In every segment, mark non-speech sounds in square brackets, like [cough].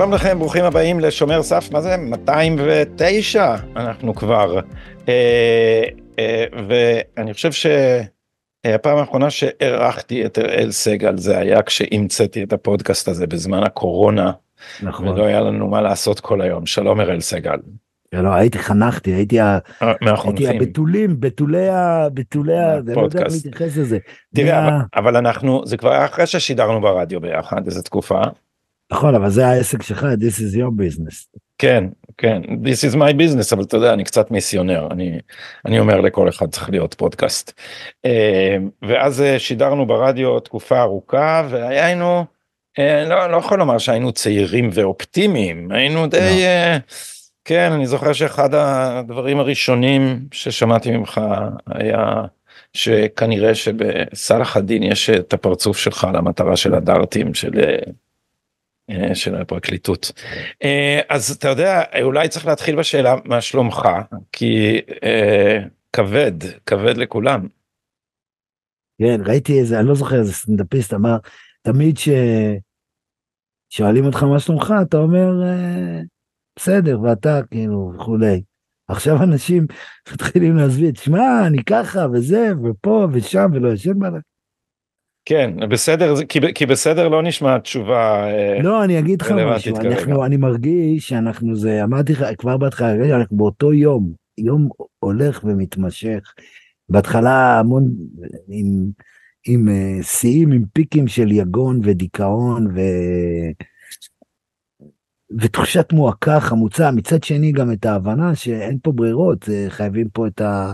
שלום לכם, ברוכים הבאים לשומר סף, מה זה? 209 אנחנו כבר. אה, אה, ואני חושב שהפעם האחרונה שאירחתי את אראל סגל זה היה כשהמצאתי את הפודקאסט הזה בזמן הקורונה. נכון. ולא היה לנו מה לעשות כל היום. שלום אראל סגל. לא, הייתי חנכתי, הייתי, ה... אה, הייתי הבתולים, בתולי ה... בתולי ה... אני לא יודע איך להתייחס לזה. תראה, מה... אבל אנחנו, זה כבר היה אחרי ששידרנו ברדיו ביחד, איזה תקופה. נכון, אבל זה העסק שלך, this is your business. כן, כן, this is my business, אבל אתה יודע, אני קצת מיסיונר, אני, אני אומר לכל אחד צריך להיות פודקאסט. אה, ואז אה, שידרנו ברדיו תקופה ארוכה, והיינו, לא, לא יכול לומר שהיינו צעירים ואופטימיים, היינו די... No. כן, אני זוכר שאחד הדברים הראשונים ששמעתי ממך היה שכנראה שבסלאח א-דין יש את הפרצוף שלך למטרה של הדארטים של, אה, של הפרקליטות. אה, אז אתה יודע, אולי צריך להתחיל בשאלה מה שלומך, כי אה, כבד, כבד לכולם. כן, ראיתי איזה, אני לא זוכר איזה סטנדאפיסט אמר, תמיד ששואלים אותך מה שלומך, אתה אומר, בסדר, ואתה כאילו וכולי. עכשיו אנשים מתחילים להסביר, תשמע, אני ככה וזה, ופה ושם, ולא ישן בלילה. כן, בסדר, כי, כי בסדר לא נשמע תשובה אה, לא, אני אגיד לך משהו, אנחנו, אני מרגיש שאנחנו זה, אמרתי לך כבר בהתחלה, אנחנו באותו יום, יום הולך ומתמשך, בהתחלה המון, עם, עם אה, שיאים, עם פיקים של יגון ודיכאון, ו... ותחושת מועקה חמוצה, מצד שני גם את ההבנה שאין פה ברירות, חייבים פה את, ה,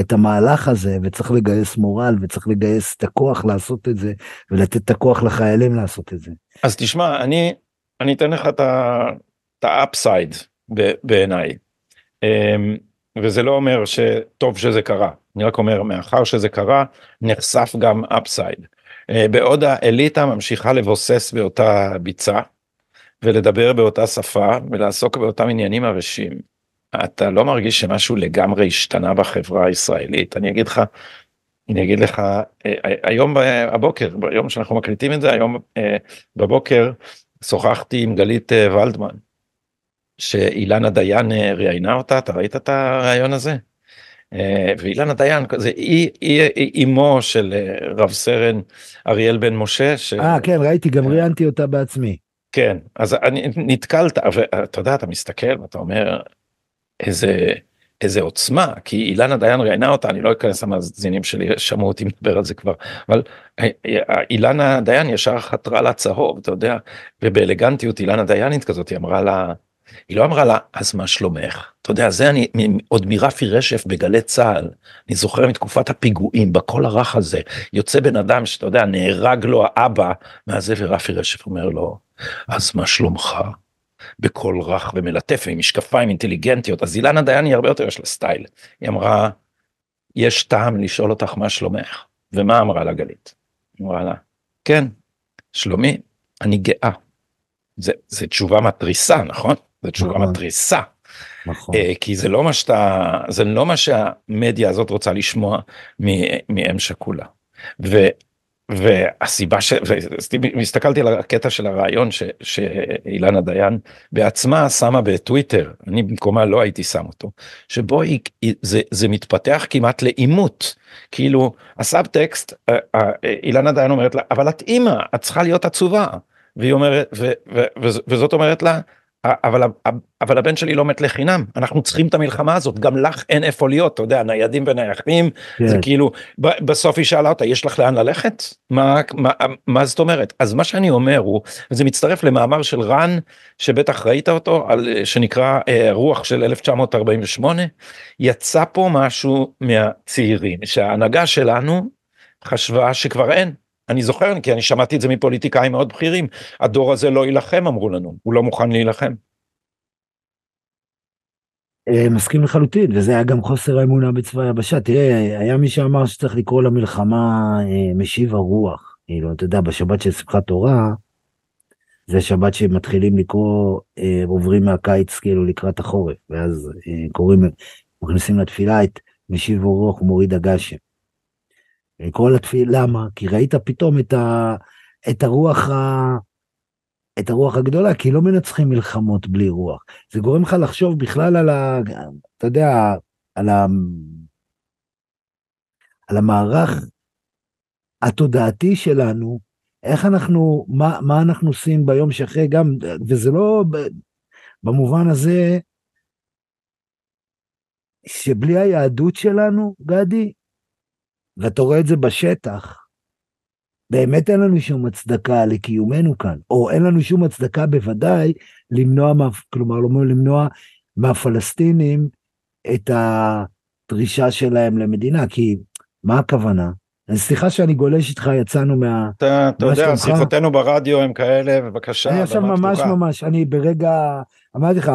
את המהלך הזה, וצריך לגייס מורל, וצריך לגייס את הכוח לעשות את זה, ולתת את הכוח לחיילים לעשות את זה. אז תשמע, אני, אני אתן לך את ה upside בעיניי, אמ, וזה לא אומר שטוב שזה קרה, אני רק אומר, מאחר שזה קרה, נחשף גם upside. אה, בעוד האליטה ממשיכה לבוסס באותה ביצה, ולדבר באותה שפה ולעסוק באותם עניינים הרשים. אתה לא מרגיש שמשהו לגמרי השתנה בחברה הישראלית אני אגיד לך אני אגיד לך אה, היום בבוקר ביום שאנחנו מקליטים את זה היום אה, בבוקר שוחחתי עם גלית אה, ולדמן שאילנה דיין ראיינה אותה אתה ראית את הרעיון הזה. ואילנה דיין זה היא, היא, היא אמו של רב סרן אריאל בן משה. ש... אה כן ראיתי גם ראיינתי אותה בעצמי. כן, אז אני נתקלת, ואתה יודע, אתה מסתכל ואתה אומר, איזה, איזה עוצמה, כי אילנה דיין ראיינה אותה, אני לא אכנס למאזינים שלי, שמעו אותי מדבר על זה כבר, אבל אה, אה, אילנה דיין ישר חתרה לצהוב, אתה יודע, ובאלגנטיות אילנה דיינית כזאת, היא אמרה לה, היא לא אמרה לה, אז מה שלומך? אתה יודע, זה אני, עוד מרפי רשף בגלי צה"ל, אני זוכר מתקופת הפיגועים, בקול הרך הזה, יוצא בן אדם שאתה יודע, נהרג לו האבא, מהזה ורפי רשף אומר לו, אז מה שלומך? בקול רך ומלטף עם משקפיים אינטליגנטיות, אז אילנה דיין היא הרבה יותר יש לה סטייל. היא אמרה, יש טעם לשאול אותך מה שלומך, ומה אמרה לה גלית? אמרה לה, כן, שלומי, אני גאה. זה, זה תשובה מתריסה, נכון? זו תשובה נכון. מתריסה. נכון. Uh, כי זה לא מה שאתה, זה לא מה שהמדיה הזאת רוצה לשמוע מאם שכולה. והסיבה ש... והסתכלתי על הקטע של הרעיון ש... שאילנה דיין בעצמה שמה בטוויטר, אני במקומה לא הייתי שם אותו, שבו היא, זה, זה מתפתח כמעט לעימות, כאילו הסאבטקסט, אילנה דיין אומרת לה, אבל את אימא, את צריכה להיות עצובה, והיא אומרת, ו, ו, ו, וזאת אומרת לה, אבל, אבל הבן שלי לא מת לחינם. אנחנו צריכים את המלחמה הזאת. גם לך אין איפה להיות אתה יודע ניידים ונייחים כן. זה כאילו בסוף היא שאלה אותה יש לך לאן ללכת? מה מה מה זאת אומרת? אז מה שאני אומר הוא זה מצטרף למאמר של רן שבטח ראית אותו על שנקרא אה, רוח של 1948 יצא פה משהו מהצעירים שההנהגה שלנו חשבה שכבר אין אני זוכר כי אני שמעתי את זה מפוליטיקאים מאוד בכירים הדור הזה לא יילחם אמרו לנו הוא לא מוכן להילחם. אה, מסכים לחלוטין וזה היה גם חוסר האמונה בצבא היבשה תראה היה מי שאמר שצריך לקרוא למלחמה אה, משיב הרוח כאילו אתה יודע בשבת של שמחת תורה זה שבת שמתחילים לקרוא אה, עוברים מהקיץ כאילו לקראת החורף ואז קוראים מכניסים לתפילה את משיב הרוח ומוריד הגשם. כל התפילה, למה? כי ראית פתאום את, ה, את הרוח ה, את הרוח הגדולה, כי לא מנצחים מלחמות בלי רוח. זה גורם לך לחשוב בכלל על ה... אתה יודע, על ה... על המערך התודעתי שלנו, איך אנחנו, מה, מה אנחנו עושים ביום שאחרי גם, וזה לא במובן הזה שבלי היהדות שלנו, גדי, ואתה רואה את זה בשטח, באמת אין לנו שום הצדקה לקיומנו כאן, או אין לנו שום הצדקה בוודאי למנוע, כלומר לא למנוע מהפלסטינים את הדרישה שלהם למדינה, כי מה הכוונה? סליחה שאני גולש איתך, יצאנו מה... אתה, אתה יודע, שיחותינו ברדיו הם כאלה, בבקשה. אני עכשיו ממש פתוחה. ממש, אני ברגע, אמרתי לך,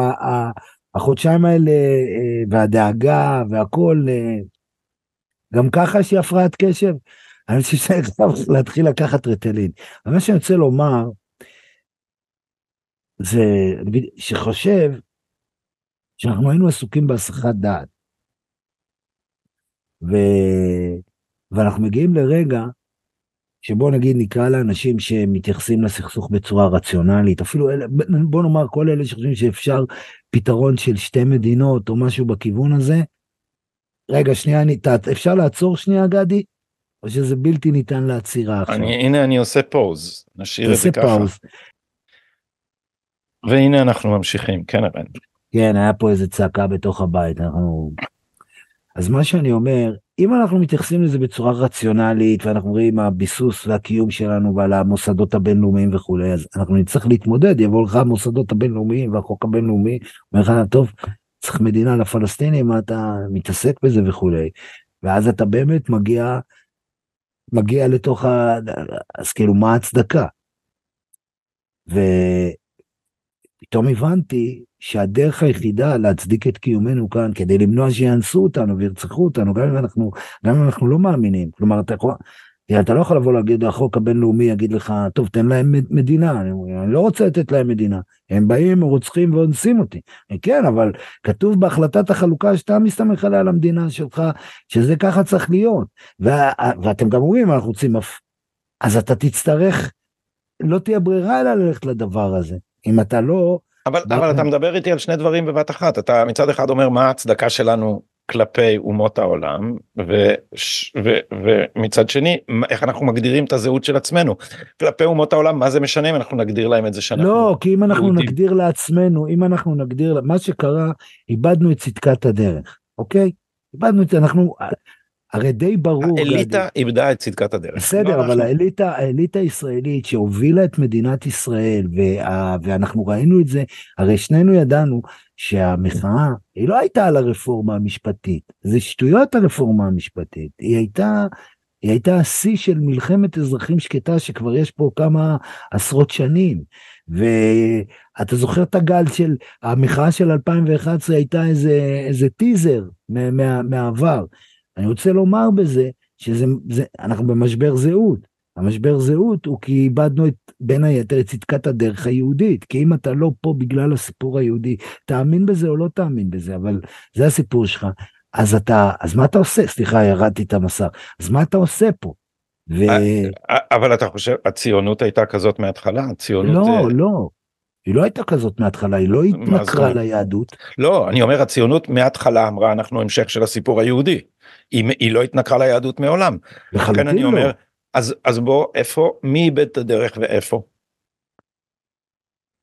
החודשיים האלה אה, והדאגה והכל, אה, גם ככה יש לי הפרעת קשב. אני חושב שצריך להתחיל לקחת רטלין. מה שאני רוצה לומר, זה שחושב שאנחנו היינו עסוקים בהסחת דעת. ו... ואנחנו מגיעים לרגע שבוא נגיד נקרא לאנשים שמתייחסים לסכסוך בצורה רציונלית, אפילו אלה, בוא נאמר כל אלה שחושבים שאפשר פתרון של שתי מדינות או משהו בכיוון הזה. רגע, שנייה, אני, אפשר לעצור שנייה, גדי? או שזה בלתי ניתן לעצירה עכשיו? אני, הנה אני עושה פוז, נשאיר את זה ככה. פאוז. והנה אנחנו ממשיכים, כן ארן. כן, היה פה איזה צעקה בתוך הבית, אנחנו... אז מה שאני אומר, אם אנחנו מתייחסים לזה בצורה רציונלית ואנחנו רואים הביסוס והקיום שלנו ועל המוסדות הבינלאומיים וכולי, אז אנחנו נצטרך להתמודד, יבוא לך המוסדות הבינלאומיים והחוק הבינלאומי, אומר לך, טוב, צריך מדינה לפלסטינים, אתה מתעסק בזה וכולי, ואז אתה באמת מגיע, מגיע לתוך ה... אז כאילו, מה ההצדקה? ופתאום הבנתי שהדרך היחידה להצדיק את קיומנו כאן כדי למנוע שיאנסו אותנו וירצחו אותנו גם אם אנחנו גם אם אנחנו לא מאמינים כלומר אתה יכול אתה לא יכול לבוא להגיד החוק הבינלאומי יגיד לך טוב תן להם מדינה. אני, אני לא רוצה לתת להם מדינה. הם באים רוצחים ואונסים אותי. כן אבל כתוב בהחלטת החלוקה שאתה מסתמך עליה על המדינה שלך שזה ככה צריך להיות. וה, ואתם גם אומרים אנחנו רוצים אז אתה תצטרך לא תהיה ברירה אלא ללכת לדבר הזה. אם אתה לא אבל, אבל אתה מדבר איתי על שני דברים בבת אחת. אתה מצד אחד אומר מה ההצדקה שלנו כלפי אומות העולם ו, ו, ומצד שני איך אנחנו מגדירים את הזהות של עצמנו כלפי אומות העולם מה זה משנה אם אנחנו נגדיר להם את זה שאנחנו לא כי אם אנחנו יהודים. נגדיר לעצמנו אם אנחנו נגדיר מה שקרה איבדנו את צדקת הדרך אוקיי איבדנו את אנחנו הרי די ברור. האליטה איבדה את צדקת הדרך. בסדר, לא אבל האליטה, האליטה הישראלית שהובילה את מדינת ישראל, וה, ואנחנו ראינו את זה, הרי שנינו ידענו שהמחאה, היא לא הייתה על הרפורמה המשפטית, זה שטויות הרפורמה המשפטית, היא הייתה... היא הייתה השיא של מלחמת אזרחים שקטה שכבר יש פה כמה עשרות שנים. ואתה זוכר את הגל של המחאה של 2011 הייתה איזה, איזה טיזר מה, מהעבר. אני רוצה לומר בזה שזה, זה, אנחנו במשבר זהות. המשבר זהות הוא כי איבדנו את, בין היתר, את צדקת הדרך היהודית. כי אם אתה לא פה בגלל הסיפור היהודי, תאמין בזה או לא תאמין בזה, אבל זה הסיפור שלך. אז אתה, אז מה אתה עושה? סליחה, ירדתי את המסך. אז מה אתה עושה פה? ו... אבל אתה חושב, הציונות הייתה כזאת מההתחלה? הציונות... לא, לא. היא לא הייתה כזאת מההתחלה, היא לא התנכרה ליהדות. לא, אני אומר, הציונות מההתחלה אמרה, אנחנו המשך של הסיפור היהודי. היא, היא לא התנכרה ליהדות מעולם. לחלוטין אני לא. אומר, אז, אז בוא, איפה, מי איבד את הדרך ואיפה?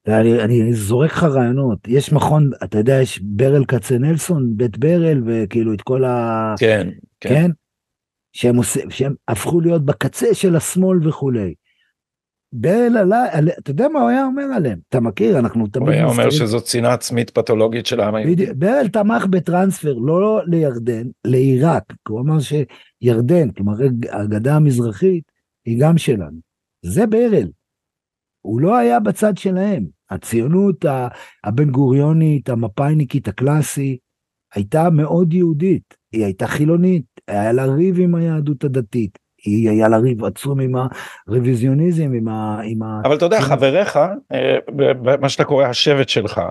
אני, אני זורק לך רעיונות, יש מכון, אתה יודע, יש ברל כצנלסון, בית ברל, וכאילו את כל ה... כן, כן. כן? שהם, עושה, שהם הפכו להיות בקצה של השמאל וכולי. ברל עלה, אתה יודע מה הוא היה אומר עליהם? אתה מכיר, אנחנו תמיד... הוא היה אומר שזאת שנאה עצמית פתולוגית של העם היהודי. ברל תמך בטרנספר, לא לירדן, לעיראק. הוא אמר שירדן, כלומר הגדה המזרחית, היא גם שלנו. זה ברל. הוא לא היה בצד שלהם. הציונות הבן גוריונית, המפא"יניקית, הקלאסי, הייתה מאוד יהודית. היא הייתה חילונית, היה לה ריב עם היהדות הדתית. היא היה לה ריב עצום עם הרוויזיוניזם, עם ה... עם ה... אבל אתה יודע, חבריך, אה, מה שאתה קורא השבט שלך,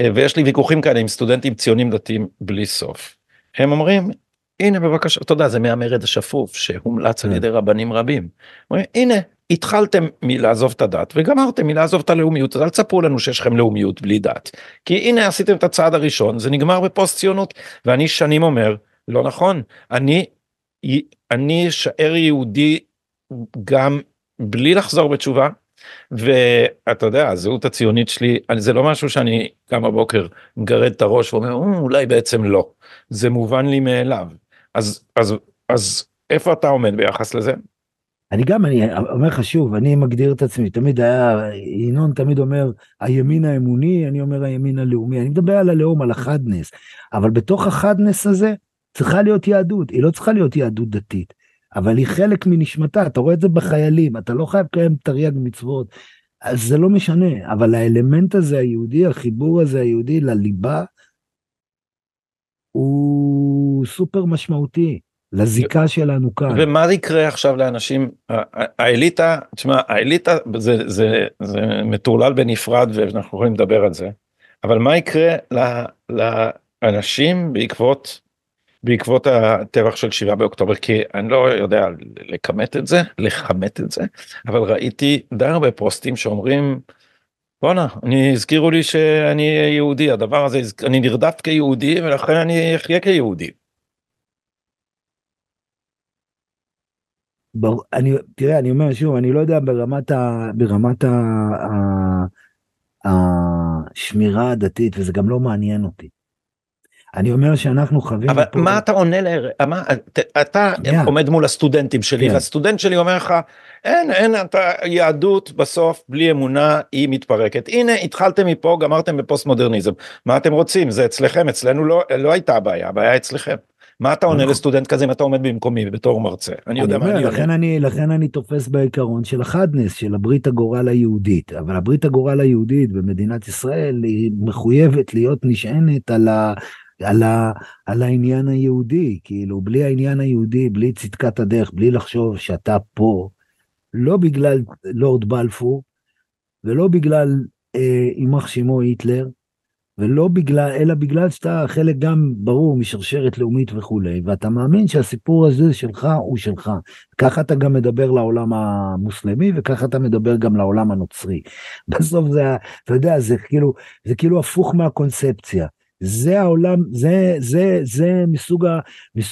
אה, ויש לי ויכוחים כאלה עם סטודנטים ציונים דתיים בלי סוף. הם אומרים, הנה בבקשה, אתה יודע, זה מהמרד השפוף שהומלץ על כן. ידי רבנים רבים. אומרים, הנה, התחלתם מלעזוב את הדת וגמרתם מלעזוב את הלאומיות אז אל תספרו לנו שיש לכם לאומיות בלי דת כי הנה עשיתם את הצעד הראשון זה נגמר בפוסט ציונות ואני שנים אומר לא נכון אני אני אשאר יהודי גם בלי לחזור בתשובה ואתה יודע הזהות הציונית שלי זה לא משהו שאני קם בבוקר מגרד את הראש ואומר אולי בעצם לא. זה מובן לי מאליו. אז אז אז איפה אתה עומד ביחס לזה? אני גם, אני אומר לך שוב, אני מגדיר את עצמי, תמיד היה, ינון תמיד אומר, הימין האמוני, אני אומר הימין הלאומי, אני מדבר על הלאום, על החדנס, אבל בתוך החדנס הזה צריכה להיות יהדות, היא לא צריכה להיות יהדות דתית, אבל היא חלק מנשמתה, אתה רואה את זה בחיילים, אתה לא חייב לקיים תרי"ג מצוות, אז זה לא משנה, אבל האלמנט הזה היהודי, החיבור הזה היהודי לליבה, הוא סופר משמעותי. לזיקה שלנו כאן. ומה יקרה עכשיו לאנשים, האליטה, תשמע, האליטה זה, זה, זה מטורלל בנפרד ואנחנו יכולים לדבר על זה, אבל מה יקרה לאנשים בעקבות, בעקבות הטבח של 7 באוקטובר, כי אני לא יודע לכמת את זה, לכמת את זה, אבל ראיתי די הרבה פוסטים שאומרים, בואנה, אני הזכירו לי שאני יהודי, הדבר הזה, אני נרדף כיהודי ולכן אני אחיה כיהודי. בר, אני, תראה, אני אומר שוב, אני לא יודע ברמת, ה, ברמת ה, ה, השמירה הדתית, וזה גם לא מעניין אותי. אני אומר שאנחנו חווים... אבל פה... מה אתה עונה ל... מה, אתה yeah. עומד מול הסטודנטים שלי, yeah. כן. והסטודנט שלי אומר לך, אין, אין, אתה, יהדות בסוף בלי אמונה היא מתפרקת. הנה, התחלתם מפה, גמרתם בפוסט מודרניזם. מה אתם רוצים? זה אצלכם, אצלנו לא, לא הייתה הבעיה, הבעיה אצלכם. מה אתה עונה לסטודנט כזה אם אתה עומד במקומי בתור מרצה? אני יודע מה אני אני לכן אני תופס בעיקרון של החדנס של הברית הגורל היהודית אבל הברית הגורל היהודית במדינת ישראל היא מחויבת להיות נשענת על ה... על, ה, על העניין היהודי, כאילו, בלי העניין היהודי, בלי צדקת הדרך, בלי לחשוב שאתה פה, לא בגלל לורד בלפור, ולא בגלל יימח אה, שמו היטלר, ולא בגלל, אלא בגלל שאתה חלק גם ברור משרשרת לאומית וכולי, ואתה מאמין שהסיפור הזה שלך הוא שלך. ככה אתה גם מדבר לעולם המוסלמי, וככה אתה מדבר גם לעולם הנוצרי. [laughs] בסוף זה, אתה יודע, זה כאילו, זה כאילו הפוך מהקונספציה. זה העולם, זה, זה, זה מסוג, ה,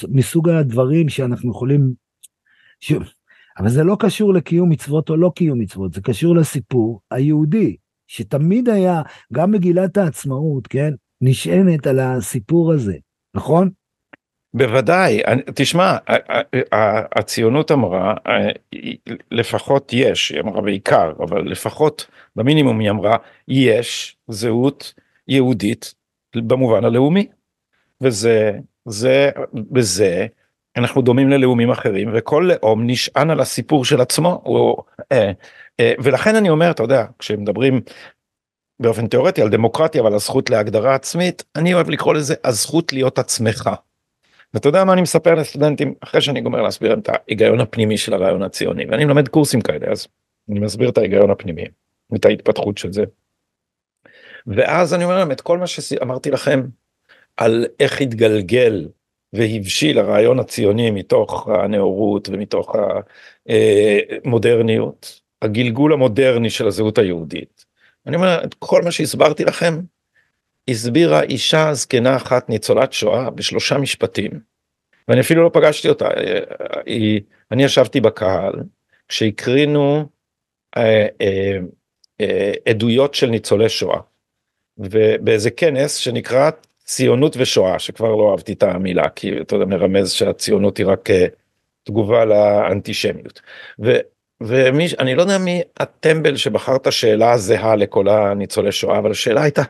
מסוג הדברים שאנחנו יכולים, ש... אבל זה לא קשור לקיום מצוות או לא קיום מצוות, זה קשור לסיפור היהודי. שתמיד היה, גם מגילת העצמאות, כן, נשענת על הסיפור הזה, נכון? בוודאי, תשמע, הציונות אמרה, לפחות יש, היא אמרה בעיקר, אבל לפחות במינימום היא אמרה, יש זהות יהודית במובן הלאומי. וזה, זה, בזה אנחנו דומים ללאומים אחרים, וכל לאום נשען על הסיפור של עצמו, הוא, אה, אה, ולכן אני אומר, אתה יודע, כשמדברים באופן תיאורטי על דמוקרטיה ועל הזכות להגדרה עצמית, אני אוהב לקרוא לזה הזכות להיות עצמך. ואתה יודע מה אני מספר לסטודנטים אחרי שאני גומר להסביר את ההיגיון הפנימי של הרעיון הציוני ואני מלמד קורסים כאלה אז אני מסביר את ההיגיון הפנימי את ההתפתחות של זה. ואז אני אומר להם את כל מה שאמרתי לכם על איך התגלגל והבשיל הרעיון הציוני מתוך הנאורות ומתוך המודרניות הגלגול המודרני של הזהות היהודית. אני אומר, את כל מה שהסברתי לכם, הסבירה אישה זקנה אחת ניצולת שואה בשלושה משפטים. ואני אפילו לא פגשתי אותה, היא, אני ישבתי בקהל כשהקרינו אה, אה, אה, עדויות של ניצולי שואה. ובאיזה כנס שנקרא ציונות ושואה, שכבר לא אהבתי את המילה, כי אתה יודע, מרמז שהציונות היא רק אה, תגובה לאנטישמיות. ומי, אני לא יודע מי הטמבל שבחר את השאלה הזהה לכל הניצולי שואה, אבל השאלה הייתה,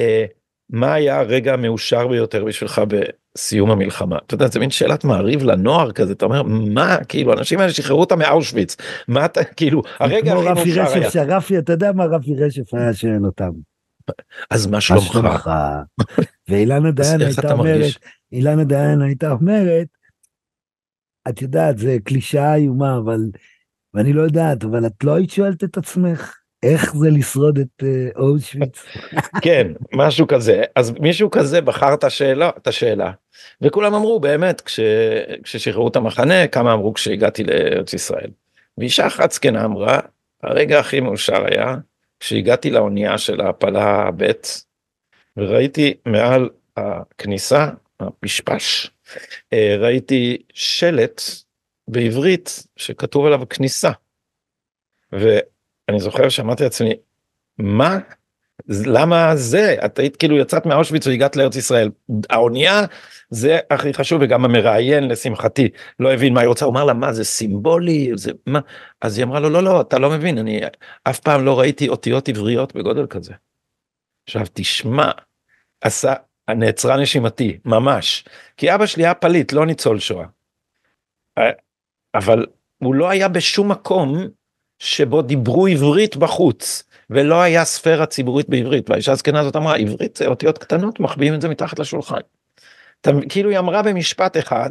אה, מה היה הרגע המאושר ביותר בשבילך בסיום המלחמה? אתה יודע, זה מין שאלת מעריב לנוער כזה, אתה אומר, מה, כאילו, האנשים האלה שחררו אותם מאושוויץ, מה אתה, כאילו, הרגע הכי מאושר רפי רשף, שרפי, אתה יודע מה רפי רשף היה שואל אותם. אז מה שלומך? ואילנה דיין הייתה אומרת, אילנה דיין הייתה אומרת, את יודעת, זה קלישאה איומה, אבל ואני לא יודעת, אבל את לא היית שואלת את עצמך, איך זה לשרוד את אה, אושוויץ? [laughs] כן, משהו כזה. אז מישהו כזה בחר את השאלה, את השאלה. וכולם אמרו באמת, כש, כששחררו את המחנה, כמה אמרו כשהגעתי לארץ ישראל. ואישה אחת זקנה אמרה, הרגע הכי מאושר היה כשהגעתי לאונייה של ההעפלה ב' וראיתי מעל הכניסה, הפשפש, אה, ראיתי שלט בעברית שכתוב עליו כניסה. ואני זוכר שאמרתי לעצמי, מה? למה זה? את היית כאילו יצאת מאושוויץ והגעת לארץ ישראל. האונייה זה הכי חשוב וגם המראיין לשמחתי לא הבין מה היא רוצה, הוא אמר לה מה זה סימבולי, זה מה? אז היא אמרה לו לא לא אתה לא מבין אני אף פעם לא ראיתי אותיות עבריות בגודל כזה. עכשיו תשמע, עשה, נעצרה נשימתי ממש, כי אבא שלי היה פליט לא ניצול שואה. אבל הוא לא היה בשום מקום שבו דיברו עברית בחוץ ולא היה ספירה ציבורית בעברית והאישה הזקנה הזאת אמרה עברית זה אותיות קטנות מחביאים את זה מתחת לשולחן. כאילו היא אמרה במשפט אחד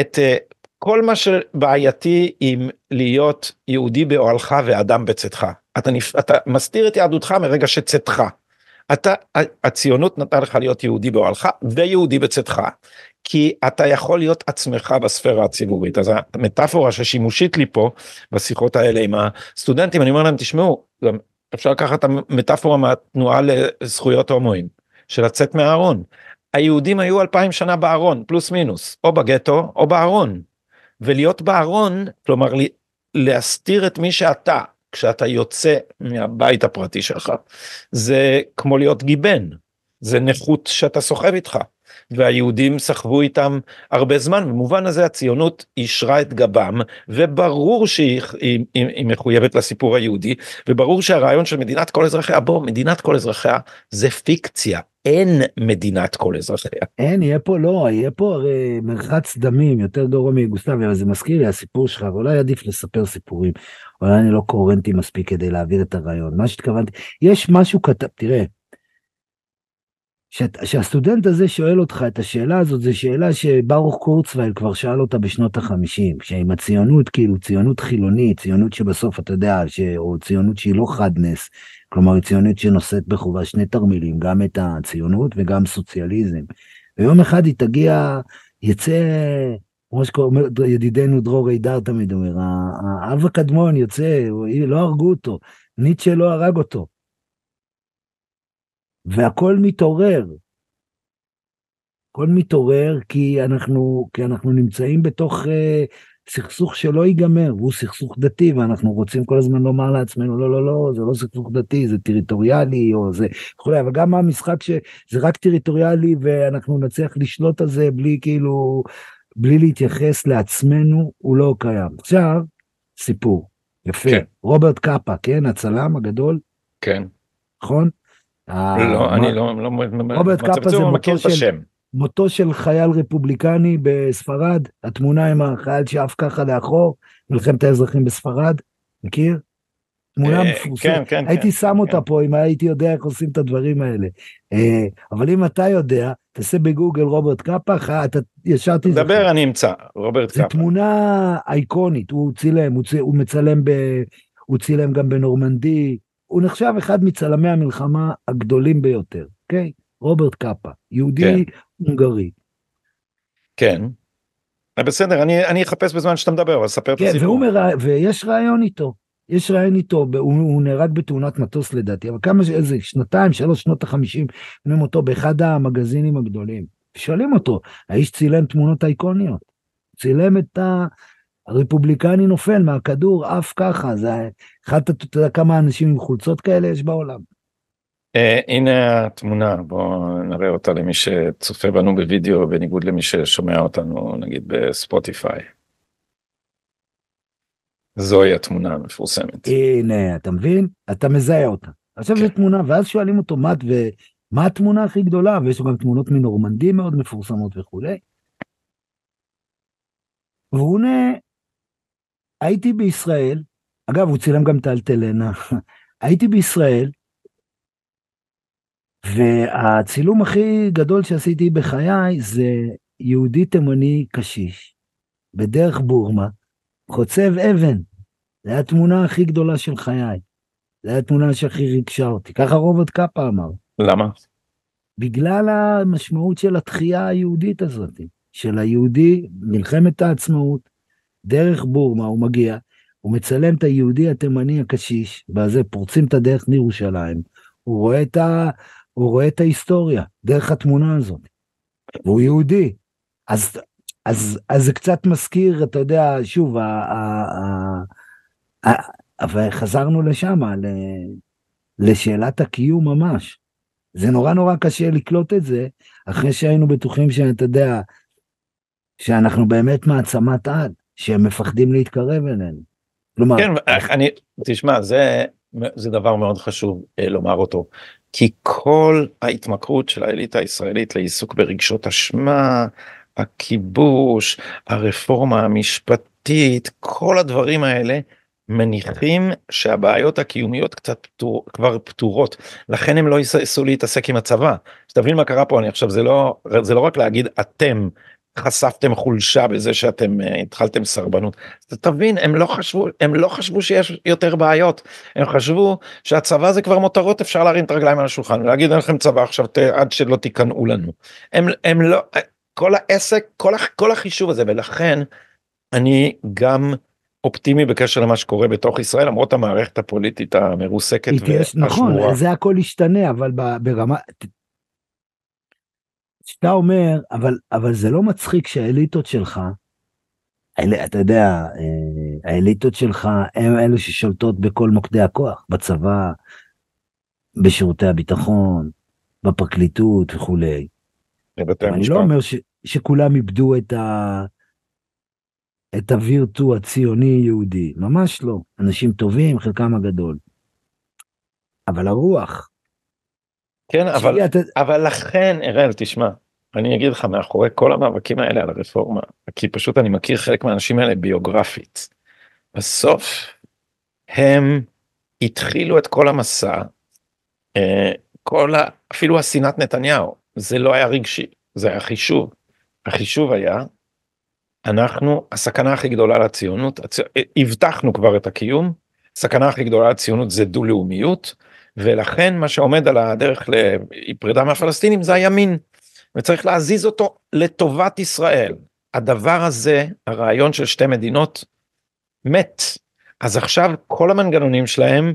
את uh, כל מה שבעייתי עם להיות יהודי באוהלך ואדם בצאתך. אתה, נפ... אתה מסתיר את יהדותך מרגע שצאתך. אתה הציונות נתנה לך להיות יהודי באוהלך ויהודי בצאתך כי אתה יכול להיות עצמך בספירה הציבורית. אז המטאפורה ששימושית לי פה בשיחות האלה עם הסטודנטים אני אומר להם תשמעו גם אפשר לקחת את המטאפורה מהתנועה לזכויות הומואים של לצאת מהארון היהודים היו אלפיים שנה בארון פלוס מינוס או בגטו או בארון. ולהיות בארון כלומר להסתיר את מי שאתה כשאתה יוצא מהבית הפרטי שלך זה כמו להיות גיבן זה נכות שאתה סוחב איתך והיהודים סחבו איתם הרבה זמן. במובן הזה הציונות אישרה את גבם וברור שהיא היא, היא, היא מחויבת לסיפור היהודי וברור שהרעיון של מדינת כל אזרחיה בוא מדינת כל אזרחיה זה פיקציה. אין מדינת כל אזרחיה. אין יהיה פה לא יהיה פה הרי מרחץ דמים יותר גרוע מיוגוסלביה אבל זה מזכיר לי הסיפור שלך ואולי עדיף לספר סיפורים. אולי אני לא קוהרנטי מספיק כדי להעביר את הרעיון. מה שהתכוונתי יש משהו כתב תראה שהסטודנט הזה שואל אותך את השאלה הזאת, זו שאלה שברוך קורצווייל כבר שאל אותה בשנות החמישים, שעם הציונות, כאילו ציונות חילונית, ציונות שבסוף אתה יודע, ש... או ציונות שהיא לא חד נס, כלומר היא ציונות שנושאת בחובה שני תרמילים, גם את הציונות וגם סוציאליזם. ויום אחד היא תגיע, יצא, כמו שקוראים, ידידנו דרור הידר תמיד אומר, האב הקדמון יוצא, לא הרגו אותו, ניטשה לא הרג אותו. והכל מתעורר. הכל מתעורר כי אנחנו, כי אנחנו נמצאים בתוך uh, סכסוך שלא ייגמר, הוא סכסוך דתי ואנחנו רוצים כל הזמן לומר לעצמנו לא לא לא זה לא סכסוך דתי זה טריטוריאלי או זה וכולי. אבל גם המשחק שזה רק טריטוריאלי ואנחנו נצליח לשלוט על זה בלי כאילו בלי להתייחס לעצמנו הוא לא קיים. עכשיו סיפור. יפה. כן. רוברט קאפה כן? הצלם הגדול? כן. נכון לא, אני לא, לא, רוברט קאפה זה מותו של, מותו של חייל רפובליקני בספרד, התמונה עם החייל שעף ככה לאחור, מלחמת האזרחים בספרד, מכיר? תמונה אה, מפורסמת, כן, כן, הייתי שם אותה כן. פה אם הייתי יודע איך עושים את הדברים האלה. אה, אבל אם אתה יודע, תעשה בגוגל רוברט קאפה, אתה ישר תזכר. דבר אני אמצא, רוברט קאפה. זו תמונה אייקונית, הוא צילם, הוא מצלם, הוא צילם גם בנורמנדי, הוא נחשב אחד מצלמי המלחמה הגדולים ביותר, אוקיי? רוברט קאפה, יהודי כן. הונגרי. כן. אה, בסדר, אני, אני אחפש בזמן שאתה מדבר, אבל ספר כן, את הסיפור. מרא... ויש רעיון איתו, יש רעיון איתו, הוא, הוא נהרג בתאונת מטוס לדעתי, אבל כמה, איזה שנתיים, שלוש שנות החמישים, אומרים אותו באחד המגזינים הגדולים. שואלים אותו, האיש צילם תמונות אייקוניות, צילם את ה... הרפובליקני נופל מהכדור עף ככה, זה אחד, אתה יודע כמה אנשים עם חולצות כאלה יש בעולם. Uh, הנה התמונה, בואו נראה אותה למי שצופה בנו בווידאו בניגוד למי ששומע אותנו נגיד בספוטיפיי. זוהי התמונה המפורסמת. הנה, אתה מבין? אתה מזהה אותה. עכשיו כן. זו תמונה, ואז שואלים אותו מה, ומה התמונה הכי גדולה, ויש לו גם תמונות מנורמנדי מאוד מפורסמות וכולי. והוא עונה, הייתי בישראל, אגב, הוא צילם גם את האלטלנה, [laughs] הייתי בישראל, והצילום הכי גדול שעשיתי בחיי זה יהודי תימני קשיש, בדרך בורמה, חוצב אבן. זו הייתה התמונה הכי גדולה של חיי. זו הייתה התמונה שהכי ריגשה אותי. ככה רוברט קאפה אמר. למה? בגלל המשמעות של התחייה היהודית הזאת, של היהודי, מלחמת העצמאות, דרך בורמה הוא מגיע, הוא מצלם את היהודי התימני הקשיש, בזה פורצים את הדרך מירושלים, הוא רואה את, ה, הוא רואה את ההיסטוריה דרך התמונה הזאת, והוא יהודי. אז, אז, אז זה קצת מזכיר, אתה יודע, שוב, ה, ה, ה, ה, אבל חזרנו לשם, לשאלת הקיום ממש. זה נורא נורא קשה לקלוט את זה, אחרי שהיינו בטוחים שאתה יודע, שאנחנו באמת מעצמת על, שהם מפחדים להתקרב אלינו. כלומר, כן, אני, תשמע, זה, זה דבר מאוד חשוב אה, לומר אותו, כי כל ההתמכרות של האליטה הישראלית לעיסוק ברגשות אשמה, הכיבוש, הרפורמה המשפטית, כל הדברים האלה מניחים שהבעיות הקיומיות קצת פתור, כבר פתורות לכן הם לא יססו להתעסק עם הצבא. שתבין מה קרה פה אני עכשיו זה לא זה לא רק להגיד אתם חשפתם חולשה בזה שאתם uh, התחלתם סרבנות. תבין הם לא חשבו הם לא חשבו שיש יותר בעיות הם חשבו שהצבא זה כבר מותרות אפשר להרים את הרגליים על השולחן ולהגיד אין לכם צבא עכשיו ת, עד שלא תיכנעו לנו. הם הם לא כל העסק כל, כל החישוב הזה ולכן אני גם. אופטימי בקשר למה שקורה בתוך ישראל למרות המערכת הפוליטית המרוסקת והשמורה. נכון, זה הכל ישתנה אבל ברמה... שאתה אומר אבל אבל זה לא מצחיק שהאליטות שלך, אל, אתה יודע, אה, האליטות שלך הם אלה ששולטות בכל מוקדי הכוח, בצבא, בשירותי הביטחון, בפרקליטות וכולי. אני לא אומר ש, שכולם איבדו את ה... את הווירטו הציוני יהודי, ממש לא. אנשים טובים, חלקם הגדול. אבל הרוח. כן, אבל, אתה... אבל לכן, אראל, תשמע, אני אגיד לך, מאחורי כל המאבקים האלה על הרפורמה, כי פשוט אני מכיר חלק מהאנשים האלה ביוגרפית, בסוף הם התחילו את כל המסע, אה, כל ה... אפילו השנאת נתניהו, זה לא היה רגשי, זה היה חישוב. החישוב היה אנחנו הסכנה הכי גדולה לציונות הצ... הבטחנו כבר את הקיום סכנה הכי גדולה לציונות זה דו לאומיות ולכן מה שעומד על הדרך לפרידה מהפלסטינים זה הימין. וצריך להזיז אותו לטובת ישראל. הדבר הזה הרעיון של שתי מדינות מת. אז עכשיו כל המנגנונים שלהם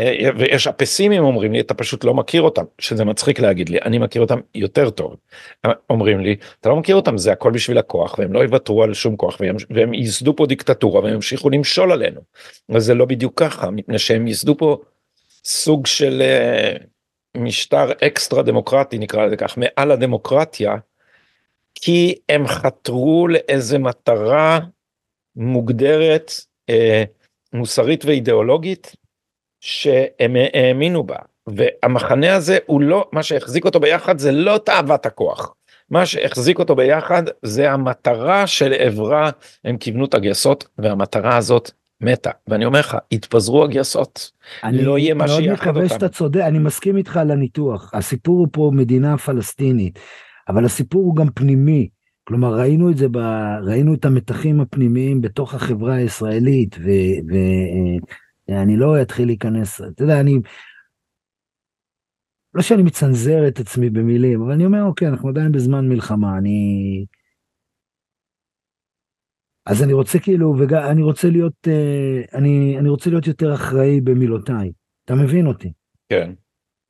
אה, ויש הפסימים אומרים לי אתה פשוט לא מכיר אותם שזה מצחיק להגיד לי אני מכיר אותם יותר טוב אומרים לי אתה לא מכיר אותם זה הכל בשביל הכוח והם לא יוותרו על שום כוח והם, והם ייסדו פה דיקטטורה והם ימשיכו למשול עלינו. אבל זה לא בדיוק ככה מפני שהם ייסדו פה סוג של uh, משטר אקסטרה דמוקרטי נקרא לזה כך מעל הדמוקרטיה כי הם חתרו לאיזה מטרה מוגדרת uh, מוסרית ואידיאולוגית שהם האמינו בה. והמחנה הזה הוא לא מה שהחזיק אותו ביחד זה לא תאוות הכוח. מה שהחזיק אותו ביחד זה המטרה שלעברה הם כיוונו את הגייסות והמטרה הזאת מתה ואני אומר לך התפזרו הגייסות. לא יהיה מה שיחד אותם. אני שאתה צודק אני מסכים איתך על הניתוח. הסיפור הוא פה מדינה פלסטינית אבל הסיפור הוא גם פנימי. כלומר ראינו את זה ב... ראינו את המתחים הפנימיים בתוך החברה הישראלית ו... ו... אני לא אתחיל להיכנס, אתה יודע, אני... לא שאני מצנזר את עצמי במילים, אבל אני אומר, אוקיי, אנחנו עדיין בזמן מלחמה, אני... אז אני רוצה כאילו, ואני רוצה להיות, אה, אני, אני רוצה להיות יותר אחראי במילותיי. אתה מבין אותי? כן.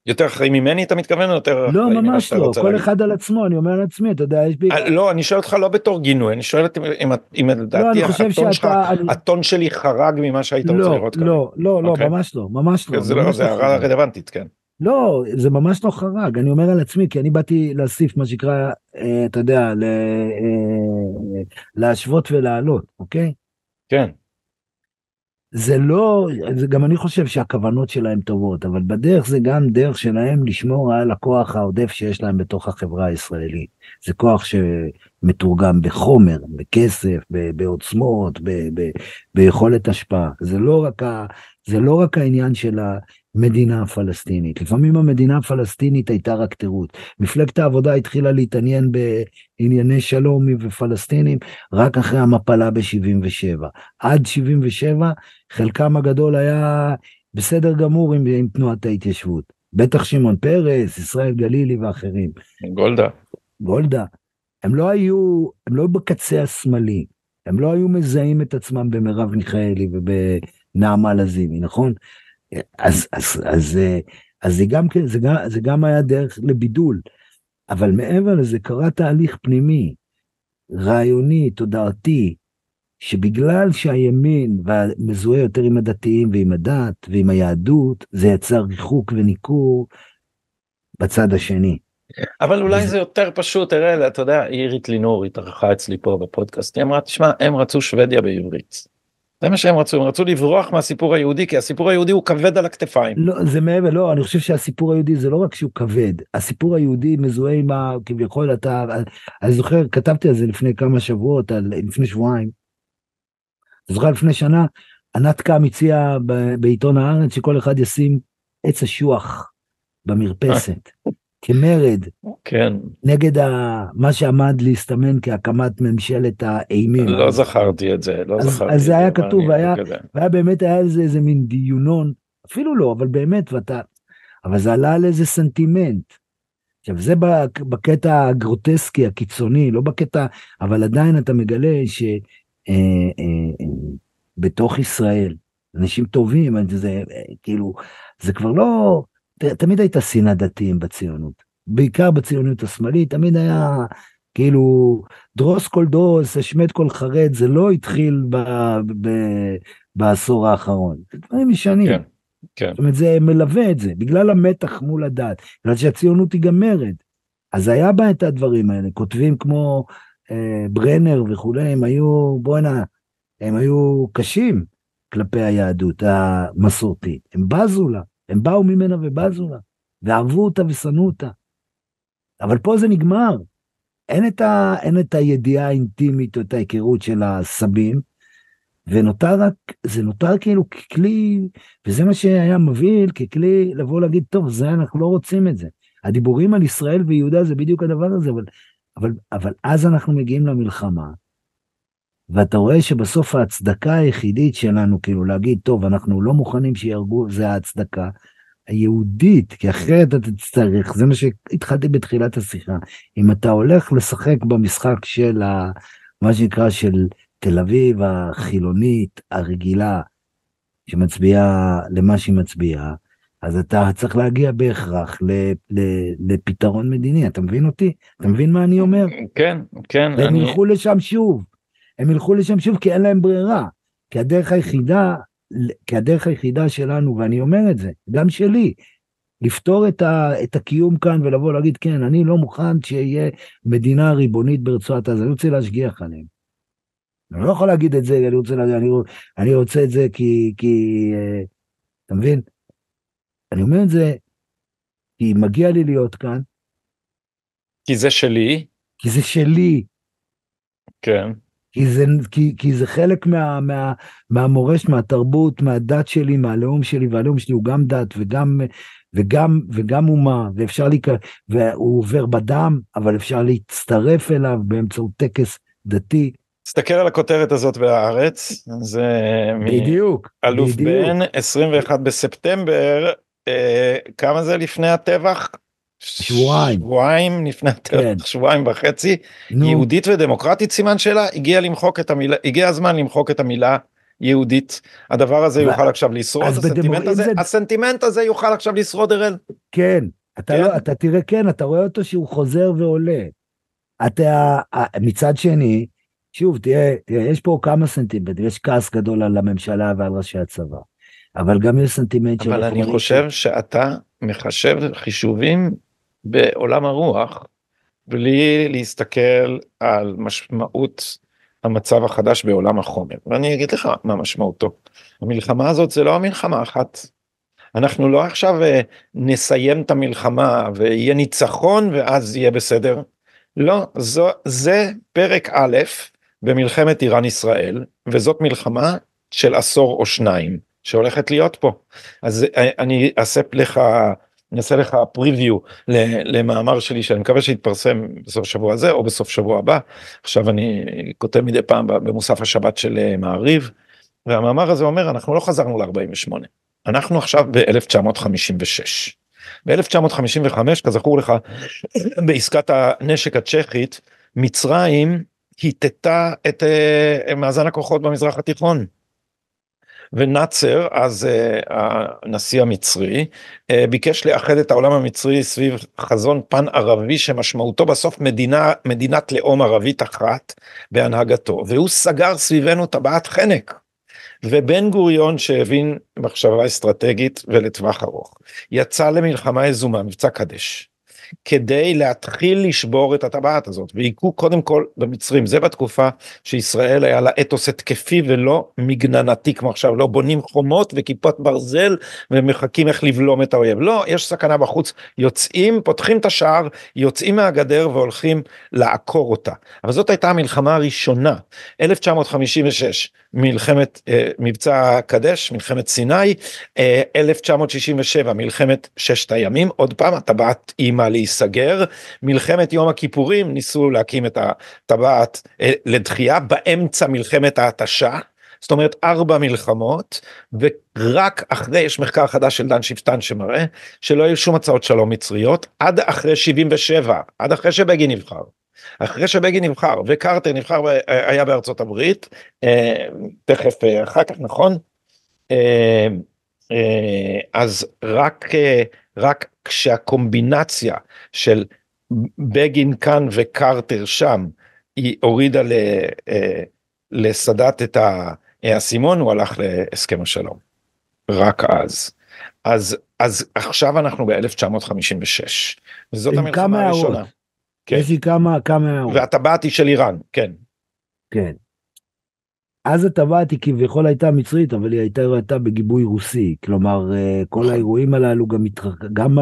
יותר אחראי ממני אתה מתכוון או יותר לא ממש לא כל להגיד. אחד על עצמו אני אומר על עצמי אתה יודע יש בי אה, לא אני שואל אותך לא בתור גינוי אני שואל אם אם לדעתי לא, הטון שאתה, שלך אני... הטון שלי חרג ממה שהיית לא, רוצה לראות כאן. לא לא לא okay. אוקיי. ממש לא ממש לא זה, לא, זה לא הערה רלוונטית כן. לא זה ממש לא חרג אני אומר על עצמי כי אני באתי להוסיף מה שנקרא אה, אתה יודע ל, אה, להשוות ולעלות אוקיי. כן. זה לא, זה גם אני חושב שהכוונות שלהם טובות, אבל בדרך זה גם דרך שלהם לשמור על הכוח העודף שיש להם בתוך החברה הישראלית. זה כוח שמתורגם בחומר, בכסף, בעוצמות, ביכולת השפעה. זה לא רק, ה, זה לא רק העניין של המדינה הפלסטינית. לפעמים המדינה הפלסטינית הייתה רק תירוץ. מפלגת העבודה התחילה להתעניין בענייני שלום ופלסטינים רק אחרי המפלה ב-77. עד 77 חלקם הגדול היה בסדר גמור עם, עם תנועת ההתיישבות. בטח שמעון פרס, ישראל גלילי ואחרים. גולדה. גולדה. הם לא היו, הם לא בקצה השמאלי. הם לא היו מזהים את עצמם במרב מיכאלי ובנעמה לזימי, נכון? אז, אז, אז, אז זה, גם, כן, זה, גם, זה גם היה דרך לבידול, אבל מעבר לזה קרה תהליך פנימי, רעיוני, תודעתי, שבגלל שהימין מזוהה יותר עם הדתיים ועם הדת ועם היהדות, זה יצר ריחוק וניכור בצד השני. אבל אולי זה יותר פשוט, תראה, אתה יודע, אירית לינור התארחה אצלי פה בפודקאסט, היא אמרה, תשמע, הם רצו שוודיה בעברית. זה מה שהם רצו, הם רצו לברוח מהסיפור היהודי, כי הסיפור היהודי הוא כבד על הכתפיים. לא, זה מעבר, לא, אני חושב שהסיפור היהודי זה לא רק שהוא כבד, הסיפור היהודי מזוהה עם ה... כביכול אתה, אני זוכר, כתבתי על זה לפני כמה שבועות, על, לפני שבועיים. זוכר לפני שנה, ענת קם הציעה בעיתון הארץ שכל אחד ישים עץ אשוח במרפסת. [laughs] כמרד, כן, נגד ה... מה שעמד להסתמן כהקמת ממשלת האימים. לא זכרתי את זה, לא אז, זכרתי. אז זה היה כתוב, אני והיה, באמת, היה איזה, איזה מין דיונון, אפילו לא, אבל באמת, ואתה, אבל זה עלה על איזה סנטימנט. עכשיו זה בק- בקטע הגרוטסקי, הקיצוני, לא בקטע, אבל עדיין אתה מגלה שבתוך ישראל, אנשים טובים, זה אה, כאילו, זה כבר לא, תמיד הייתה שנאה דתיים בציונות, בעיקר בציונות השמאלית, תמיד היה כאילו דרוס כל דרוס, השמט כל חרד, זה לא התחיל ב, ב, בעשור האחרון, זה דברים ישנים. כן, כן. זאת אומרת, זה מלווה את זה, בגלל המתח מול הדת, בגלל שהציונות היא גם מרד. אז היה בה את הדברים האלה, כותבים כמו אה, ברנר וכולי, הם היו, בואנה, הם היו קשים כלפי היהדות המסורתית, הם בזו לה, הם באו ממנה ובזו לה, ואהבו אותה ושנאו אותה. אבל פה זה נגמר, אין את, ה, אין את הידיעה האינטימית או את ההיכרות של הסבים, ונותר רק, זה נותר כאילו ככלי, וזה מה שהיה מבהיל, ככלי לבוא להגיד, טוב, זה אנחנו לא רוצים את זה. הדיבורים על ישראל ויהודה זה בדיוק הדבר הזה, אבל, אבל, אבל אז אנחנו מגיעים למלחמה, ואתה רואה שבסוף ההצדקה היחידית שלנו, כאילו להגיד, טוב, אנחנו לא מוכנים שיהרגו, זה ההצדקה היהודית, כי אחרת אתה תצטרך, זה מה שהתחלתי בתחילת השיחה, אם אתה הולך לשחק במשחק של ה, מה שנקרא של תל אביב החילונית הרגילה, שמצביעה למה שהיא מצביעה, אז אתה צריך להגיע בהכרח ל, ל, לפתרון מדיני, אתה מבין אותי? אתה מבין מה אני אומר? כן, כן, והם אני, ילכו לשם שוב. הם ילכו לשם שוב כי אין להם ברירה. כי הדרך היחידה, כי הדרך היחידה שלנו, ואני אומר את זה, גם שלי, לפתור את, ה, את הקיום כאן ולבוא להגיד, כן, אני לא מוכן שיהיה מדינה ריבונית ברצועת עזה, אני רוצה להשגיח עליהם. אני לא יכול להגיד את זה, אני רוצה, להגיד, אני, אני רוצה את זה כי, כי, אה, אתה מבין? אני אומר את זה כי מגיע לי להיות כאן, כי זה שלי, כי זה שלי, כן, כי זה, כי, כי זה חלק מה, מה, מהמורשת, מהתרבות, מהדת שלי, מהלאום שלי, והלאום שלי הוא גם דת וגם, וגם, וגם אומה, ואפשר להיכ... והוא עובר בדם, אבל אפשר להצטרף אליו באמצעות טקס דתי. תסתכל על הכותרת הזאת בהארץ, זה בדיוק, אלוף בדיוק. בן 21 בספטמבר, אה, כמה זה לפני הטבח? שבועיים. שבועיים לפני כן. שבועיים וחצי. נו, יהודית ודמוקרטית סימן שאלה הגיע למחוק את המילה הגיע הזמן למחוק את המילה יהודית הדבר הזה יוכל עכשיו לשרוד הסנטימנט בדמו- הזה זה- הסנטימנט הזה יוכל עכשיו לשרוד אראל. כן, אתה, כן. לא, אתה תראה, כן, אתה רואה אותו שהוא חוזר ועולה. אתה, מצד שני, שוב, תראה, תראה, יש פה כמה סנטימנטים, יש כעס גדול על הממשלה ועל ראשי הצבא, אבל גם יש סנטימנט של... אבל אני. חושב שאתה מחשב חישובים בעולם הרוח בלי להסתכל על משמעות המצב החדש בעולם החומר ואני אגיד לך מה משמעותו. המלחמה הזאת זה לא המלחמה אחת. אנחנו לא עכשיו אה, נסיים את המלחמה ויהיה ניצחון ואז יהיה בסדר. לא, זו, זה פרק א' במלחמת איראן ישראל וזאת מלחמה של עשור או שניים שהולכת להיות פה. אז אה, אני אעשה לך, אני אעשה לך פריוויו למאמר שלי שאני מקווה שיתפרסם בסוף שבוע הזה או בסוף שבוע הבא. עכשיו אני כותב מדי פעם במוסף השבת של אה, מעריב והמאמר הזה אומר אנחנו לא חזרנו ל-48 אנחנו עכשיו ב-1956. ב-1955 כזכור לך בעסקת הנשק הצ'כית מצרים היטטה את uh, מאזן הכוחות במזרח התיכון. ונאצר, אז uh, הנשיא המצרי, uh, ביקש לאחד את העולם המצרי סביב חזון פן ערבי שמשמעותו בסוף מדינה, מדינת לאום ערבית אחת בהנהגתו, והוא סגר סביבנו טבעת חנק. ובן גוריון שהבין מחשבה אסטרטגית ולטווח ארוך, יצא למלחמה יזומה, מבצע קדש. כדי להתחיל לשבור את הטבעת הזאת. והיכו קודם כל במצרים. זה בתקופה שישראל היה לה אתוס התקפי ולא מגננתי כמו עכשיו לא בונים חומות וכיפות ברזל ומחכים איך לבלום את האויב. לא יש סכנה בחוץ. יוצאים פותחים את השער יוצאים מהגדר והולכים לעקור אותה. אבל זאת הייתה המלחמה הראשונה. 1956 מלחמת אה, מבצע קדש מלחמת סיני אה, 1967 מלחמת ששת הימים עוד פעם הטבעת אימה להיסגר מלחמת יום הכיפורים ניסו להקים את הטבעת אה, לדחייה באמצע מלחמת ההתשה. זאת אומרת ארבע מלחמות ורק אחרי יש מחקר חדש של דן שפטן שמראה שלא היו שום הצעות שלום מצריות עד אחרי 77 עד אחרי שבגין נבחר. אחרי שבגין נבחר וקרטר נבחר היה בארצות הברית אה, תכף אה, אחר כך נכון אז רק רק כשהקומבינציה של בגין כאן וקרטר שם היא הורידה אה, לסאדאת את האסימון הוא הלך להסכם השלום. רק אז. אז אז עכשיו אנחנו ב-1956 וזאת המלחמה הראשונה. כן. יש לי כמה כמה הערות. והטבעת היא של איראן כן. כן. אז הטבעת היא כביכול הייתה מצרית, אבל היא הייתה, הייתה בגיבוי רוסי. כלומר, אה, כל. האירועים הללו גם, גם,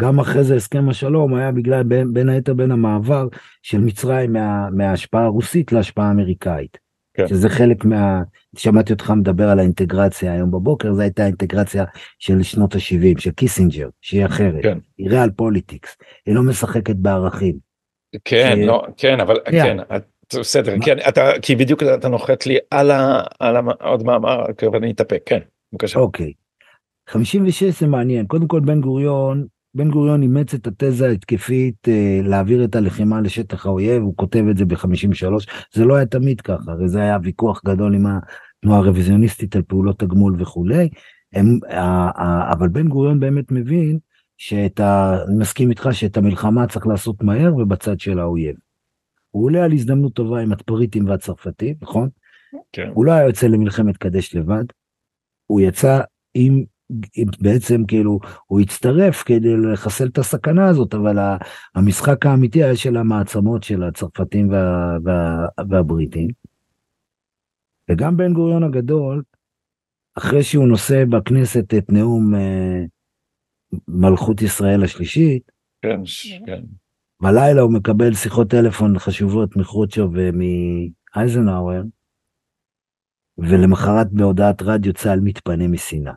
גם אחרי זה הסכם השלום היה בגלל, בין, בין היתר בין המעבר של מצרים מה, מההשפעה הרוסית להשפעה האמריקאית. כן. שזה חלק מה... שמעתי אותך מדבר על האינטגרציה היום בבוקר, זו הייתה האינטגרציה של שנות ה-70, של קיסינג'ר, שהיא אחרת. כן. היא real politics, היא לא משחקת בערכים. כן. לא, כן, אבל כן, בסדר, כן, אתה, כי בדיוק אתה נוחת לי על, ה, על עוד מאמר, אני אתאפק, כן, בבקשה. אוקיי. 56 זה מעניין, קודם כל בן גוריון, בן גוריון אימץ את התזה ההתקפית אה, להעביר את הלחימה לשטח האויב, הוא כותב את זה ב-53, זה לא היה תמיד ככה, הרי זה היה ויכוח גדול עם התנועה הרוויזיוניסטית על פעולות הגמול וכולי, הם, אבל בן גוריון באמת מבין שאת ה... אני מסכים איתך שאת המלחמה צריך לעשות מהר ובצד של האויב. הוא עולה על הזדמנות טובה עם הפריטים והצרפתים, נכון? כן. הוא לא היה יוצא למלחמת קדש לבד, הוא יצא עם, עם בעצם כאילו, הוא הצטרף כדי לחסל את הסכנה הזאת, אבל המשחק האמיתי היה של המעצמות של הצרפתים וה, וה, והבריטים. וגם בן גוריון הגדול, אחרי שהוא נושא בכנסת את נאום אה, מלכות ישראל השלישית, כן, כן. בלילה הוא מקבל שיחות טלפון חשובות מחרוצ'ו ומאייזנהאואר, ולמחרת בהודעת רדיו צה"ל מתפנה מסיני.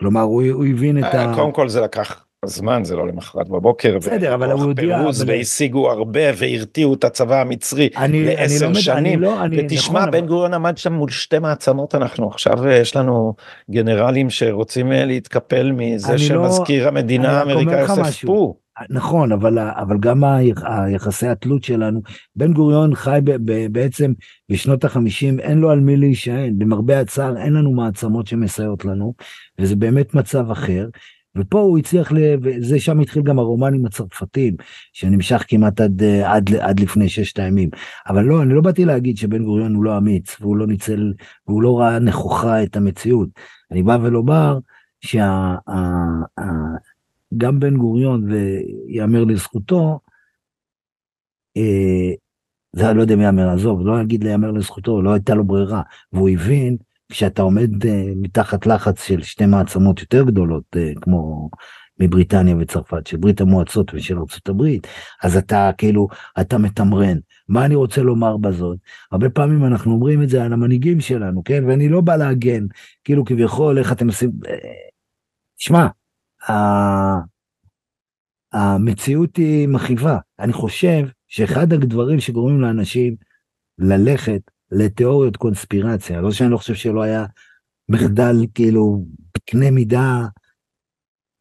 כלומר, הוא, הוא הבין את אה, ה... קודם כל זה לקח זמן, זה לא למחרת בבוקר. בסדר, אבל הוא הודיע... והשיגו הרבה והרתיעו את הצבא המצרי לעשר לא שנים. לא, אני, ותשמע, נכון, בן גוריון עמד שם מול שתי מעצמות, אנחנו עכשיו אה, יש לנו גנרלים שרוצים אה, להתקפל מזה לא- שמזכיר לא, המדינה האמריקאי יוסף פו. נכון, אבל, אבל גם היחסי התלות שלנו, בן גוריון חי ב, ב, בעצם בשנות החמישים, אין לו על מי להישען, למרבה הצער אין לנו מעצמות שמסייעות לנו, וזה באמת מצב אחר. ופה הוא הצליח. וזה שם התחיל גם הרומן עם הצרפתים, שנמשך כמעט עד, עד, עד לפני ששת הימים. אבל לא, אני לא באתי להגיד שבן גוריון הוא לא אמיץ, והוא לא ניצל, והוא לא ראה נכוחה את המציאות. אני בא ולומר שה... גם בן גוריון, ויאמר לזכותו, אה, זה אני לא יודע מי יאמר, עזוב, לא אגיד להיאמר לזכותו, לא הייתה לו ברירה, והוא הבין, כשאתה עומד אה, מתחת לחץ של שתי מעצמות יותר גדולות, אה, כמו מבריטניה וצרפת, של ברית המועצות ושל ארצות הברית, אז אתה כאילו, אתה מתמרן. מה אני רוצה לומר בזאת? הרבה פעמים אנחנו אומרים את זה על המנהיגים שלנו, כן? ואני לא בא להגן, כאילו כביכול, איך אתם עושים... שמע, המציאות היא מכאיבה. אני חושב שאחד הדברים שגורמים לאנשים ללכת לתיאוריות קונספירציה, לא שאני לא חושב שלא היה מחדל כאילו בקנה מידה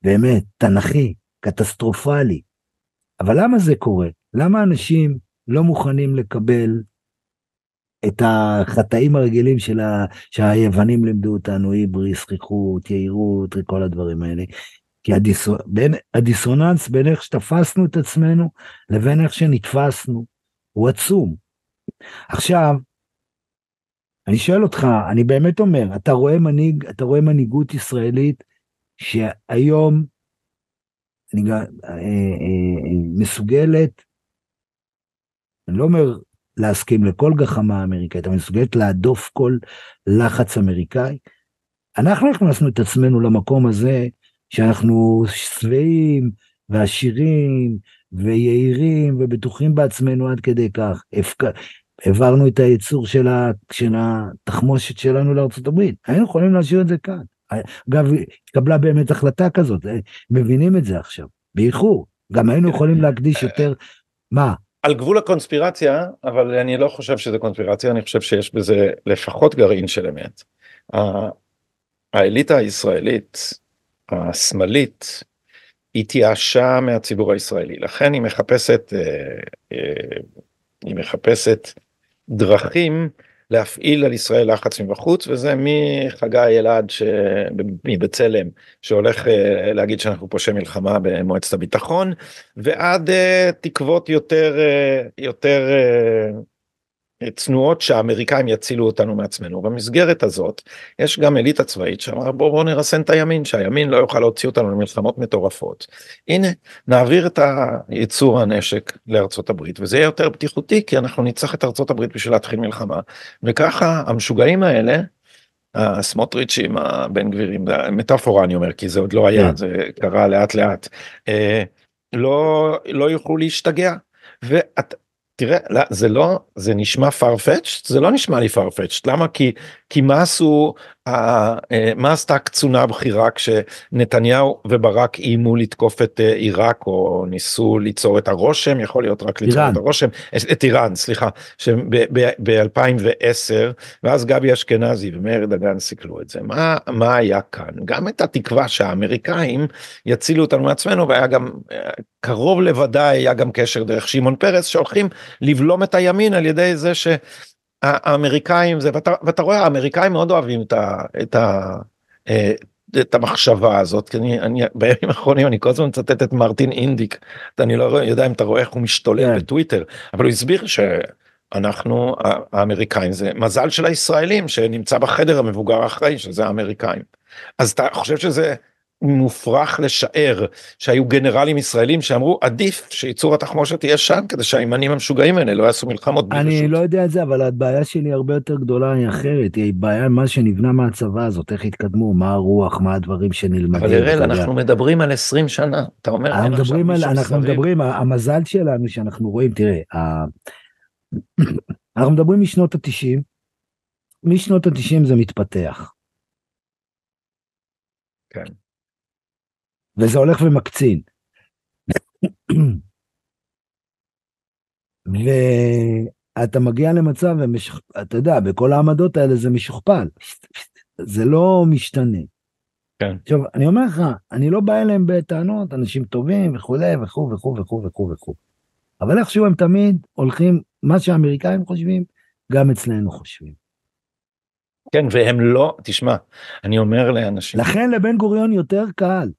באמת תנכי, קטסטרופלי. אבל למה זה קורה? למה אנשים לא מוכנים לקבל את החטאים הרגילים של ה... שהיוונים לימדו אותנו, היברי, זכיחות, יהירות, כל הדברים האלה. כי הדיס... בין... הדיסוננס בין איך שתפסנו את עצמנו לבין איך שנתפסנו הוא עצום. עכשיו, אני שואל אותך, אני באמת אומר, אתה רואה מנהיג, אתה רואה מנהיגות ישראלית שהיום אני, אה, אה, אה, מסוגלת, אני לא אומר להסכים לכל גחמה אמריקאית, אבל מסוגלת להדוף כל לחץ אמריקאי. אנחנו הכנסנו את עצמנו למקום הזה שאנחנו שבעים ועשירים ויהירים ובטוחים בעצמנו עד כדי כך. העברנו את הייצור של, ה, של התחמושת שלנו לארצות הברית, היינו יכולים להשאיר את זה כאן. אגב, התקבלה באמת החלטה כזאת, מבינים את זה עכשיו, באיחור. גם היינו יכולים להקדיש יותר, מה? על גבול הקונספירציה, אבל אני לא חושב שזה קונספירציה, אני חושב שיש בזה לפחות גרעין של אמת. האליטה הישראלית, השמאלית, התייאשה מהציבור הישראלי, לכן היא מחפשת, אה, אה, היא מחפשת דרכים להפעיל על ישראל לחץ מבחוץ וזה מחגי אלעד מבצלם שהולך אה, להגיד שאנחנו פושעי מלחמה במועצת הביטחון ועד אה, תקוות יותר אה, יותר צנועות שהאמריקאים יצילו אותנו מעצמנו. במסגרת הזאת יש גם אליטה צבאית שאמרה בואו בוא נרסן את הימין שהימין לא יוכל להוציא אותנו למלחמות מטורפות. הנה נעביר את הייצור הנשק לארצות הברית וזה יהיה יותר בטיחותי כי אנחנו נצטרך את ארצות הברית בשביל להתחיל מלחמה וככה המשוגעים האלה הסמוטריצ'ים הבן גבירים מטאפורה אני אומר כי זה עוד לא היה כן. זה קרה לאט לאט אה, לא לא יוכלו להשתגע. ואת, תראה, לא, זה לא, זה נשמע farfetched? זה לא נשמע לי farfetched. למה? כי, כי מה עשו, מה עשתה הקצונה הבכירה כשנתניהו וברק איימו לתקוף את אה, עיראק או ניסו ליצור את הרושם, יכול להיות רק ליצור את הרושם, את איראן, סליחה, ב-2010, ואז גבי אשכנזי ומאיר דגן סיכלו את זה. מה, מה היה כאן? גם את התקווה שהאמריקאים יצילו אותנו מעצמנו, והיה גם, אה, קרוב לוודאי היה גם קשר דרך שמעון פרס, שהולכים לבלום את הימין על ידי זה שהאמריקאים זה ואתה, ואתה רואה האמריקאים מאוד אוהבים את, ה, את, ה, אה, את המחשבה הזאת כי אני, אני בימים האחרונים אני כל הזמן מצטט את מרטין אינדיק אני לא יודע אם אתה רואה איך הוא משתולל yeah. כן. בטוויטר אבל הוא הסביר שאנחנו האמריקאים זה מזל של הישראלים שנמצא בחדר המבוגר האחראי שזה האמריקאים אז אתה חושב שזה מופרך לשער שהיו גנרלים ישראלים שאמרו עדיף שייצור התחמושת יהיה שם כדי שהימנים המשוגעים האלה לא יעשו מלחמות. אני. לא יודע את זה אבל הבעיה שלי הרבה יותר גדולה היא אחרת היא בעיה מה שנבנה מהצבא הזאת איך התקדמו מה הרוח מה הדברים שנלמדים. אבל אראל אנחנו מדברים על 20 שנה אתה אומר אנחנו מדברים על אנחנו מדברים המזל שלנו שאנחנו רואים תראה אנחנו מדברים משנות התשעים משנות התשעים זה מתפתח. כן. וזה הולך ומקצין. ואתה מגיע למצב, ומש... אתה יודע, בכל העמדות האלה זה משוכפל, זה לא משתנה. כן. עכשיו, אני אומר לך, אני לא בא אליהם בטענות, אנשים טובים וכולי וכו' וכו' וכו' וכו' וכו'. אבל איכשהו הם תמיד הולכים, מה שהאמריקאים חושבים, גם אצלנו חושבים. כן, והם לא, תשמע, אני אומר לאנשים... לכן לבן גוריון יותר קל.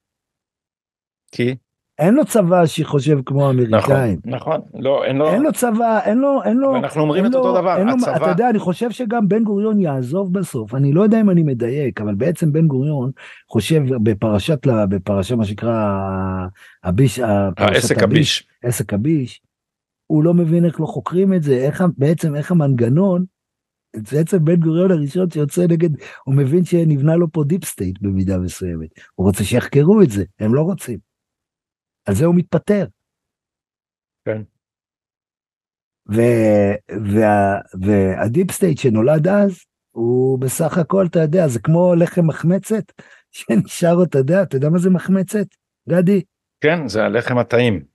כי? אין לו צבא שחושב כמו האמריקאים. נכון, נכון, לא, אין לו... אין לו צבא, אין לו, אין לו... אנחנו אומרים את אותו דבר, הצבא... אתה יודע, אני חושב שגם בן גוריון יעזוב בסוף, אני לא יודע אם אני מדייק, אבל בעצם בן גוריון חושב בפרשת, בפרשה מה שנקרא, הביש... העסק הביש. עסק הביש, הוא לא מבין איך לא חוקרים את זה, איך בעצם, איך המנגנון, בעצם בן גוריון הראשון שיוצא נגד, הוא מבין שנבנה לו פה deep state במידה מסוימת, הוא רוצה שיחקרו את זה, הם לא רוצים. על זה הוא מתפטר. כן. והדיפ סטייט שנולד אז, הוא בסך הכל, אתה יודע, זה כמו לחם מחמצת, [laughs] שנשאר, אתה יודע, אתה יודע מה זה מחמצת, גדי? כן, זה הלחם הטעים.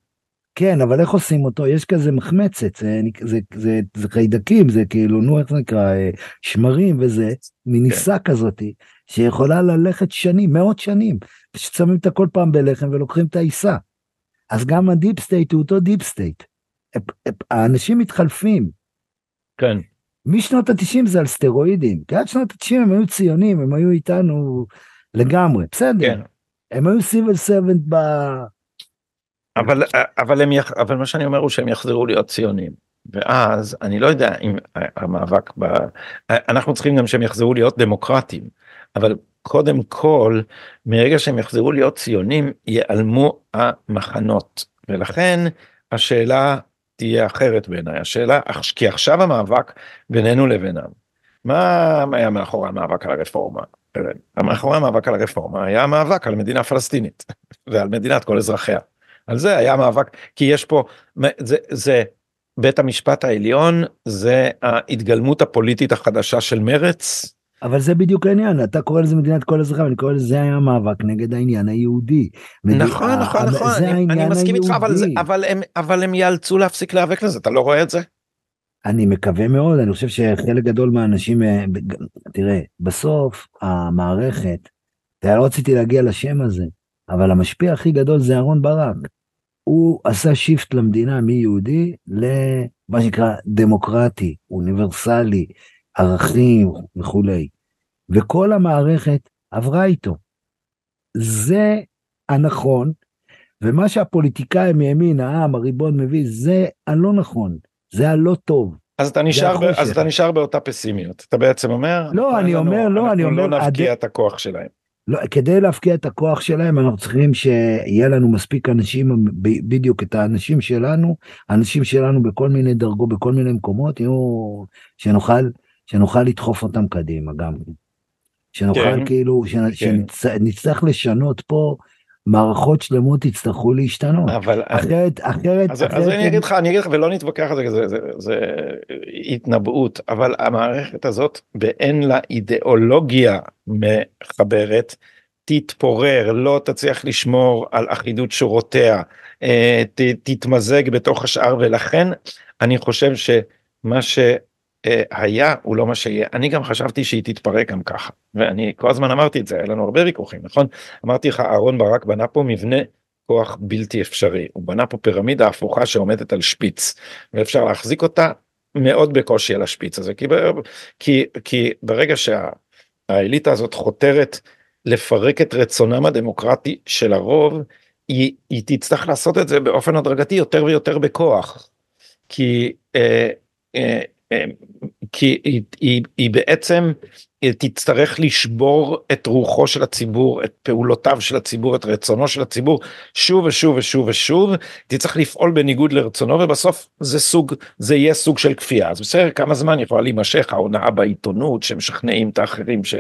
כן, אבל איך עושים אותו? יש כזה מחמצת, זה, זה, זה, זה חיידקים, זה כאילו, נו, איך זה נקרא, אה, שמרים וזה, מניסה כן. כזאתי, שיכולה ללכת שנים, מאות שנים, ששמים אותה כל פעם בלחם ולוקחים את העיסה. אז גם ה deep state הוא אותו deep state. האנשים מתחלפים. כן. משנות התשעים זה על סטרואידים, כי עד שנות התשעים הם היו ציונים, הם היו איתנו לגמרי, בסדר. כן. הם היו civil servant ב... אבל, אבל, הם יח... אבל מה שאני אומר הוא שהם יחזרו להיות ציונים. ואז אני לא יודע אם המאבק ב... אנחנו צריכים גם שהם יחזרו להיות דמוקרטים, אבל קודם כל, מרגע שהם יחזרו להיות ציונים, ייעלמו המחנות. ולכן השאלה תהיה אחרת בעיניי. השאלה, כי עכשיו המאבק בינינו לבינם. מה היה מאחורי המאבק על הרפורמה? מאחורי המאבק על הרפורמה היה המאבק על מדינה פלסטינית [laughs] ועל מדינת כל אזרחיה. על זה היה מאבק כי יש פה זה זה בית המשפט העליון זה ההתגלמות הפוליטית החדשה של מרץ אבל זה בדיוק העניין, אתה קורא לזה מדינת כל אזרחים, אני קורא לזה זה היה מאבק נגד העניין היהודי. נכון, נכון, נכון, אני, אני מסכים איתך, אבל, אבל, הם, אבל הם יאלצו להפסיק להיאבק לזה, אתה לא רואה את זה? אני מקווה מאוד, אני חושב שחלק גדול מהאנשים, אה, תראה, בסוף המערכת, לא רציתי להגיע לשם הזה, אבל המשפיע הכי גדול זה אהרון ברק. הוא עשה שיפט למדינה מיהודי למה שנקרא דמוקרטי, אוניברסלי, ערכים וכולי. וכל המערכת עברה איתו. זה הנכון, ומה שהפוליטיקאי מימין, העם, הריבון מביא, זה הלא נכון, זה הלא טוב. אז אתה נשאר, ב, אז אתה נשאר באותה פסימיות, אתה בעצם אומר, לא, אני אומר, לא, אני אומר, אנחנו לא נפקיע הד... את הכוח שלהם. לא, כדי להפקיע את הכוח שלהם אנחנו צריכים שיהיה לנו מספיק אנשים, בדיוק את האנשים שלנו, האנשים שלנו בכל מיני דרגות, בכל מיני מקומות, יהיו, שנוכל שנוכל לדחוף אותם קדימה גם. שנוכל כן, כאילו, כן. שנצטרך לשנות פה מערכות שלמות יצטרכו להשתנות. אבל אחרת, אחרת, אז, אחרת... אז אני אגיד לך, אני אגיד לך, ולא נתווכח על זה, זה, זה, זה התנבאות, אבל המערכת הזאת, באין לה אידיאולוגיה מחברת, תתפורר, לא תצליח לשמור על אחידות שורותיה, אה, ת, תתמזג בתוך השאר, ולכן אני חושב שמה ש... היה הוא לא מה שיהיה. אני גם חשבתי שהיא תתפרק גם ככה ואני כל הזמן אמרתי את זה היה לנו הרבה ויכוחים נכון? אמרתי לך אהרון ברק בנה פה מבנה כוח בלתי אפשרי הוא בנה פה פירמידה הפוכה שעומדת על שפיץ ואפשר להחזיק אותה מאוד בקושי על השפיץ הזה כי, כי, כי ברגע שהאליטה הזאת חותרת לפרק את רצונם הדמוקרטי של הרוב היא, היא תצטרך לעשות את זה באופן הדרגתי יותר ויותר בכוח כי אה, אה, כי היא, היא, היא בעצם תצטרך לשבור את רוחו של הציבור, את פעולותיו של הציבור, את רצונו של הציבור, שוב ושוב ושוב ושוב, תצטרך לפעול בניגוד לרצונו ובסוף זה סוג, זה יהיה סוג של כפייה. אז בסדר, כמה זמן יכולה להימשך ההונאה בעיתונות שמשכנעים את האחרים ש...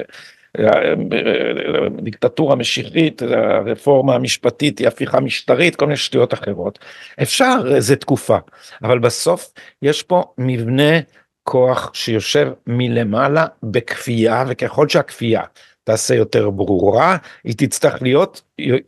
דיקטטורה משיחית, הרפורמה המשפטית היא הפיכה משטרית, כל מיני שטויות אחרות. אפשר, זה תקופה, אבל בסוף יש פה מבנה כוח שיושב מלמעלה בכפייה וככל שהכפייה תעשה יותר ברורה היא תצטרך להיות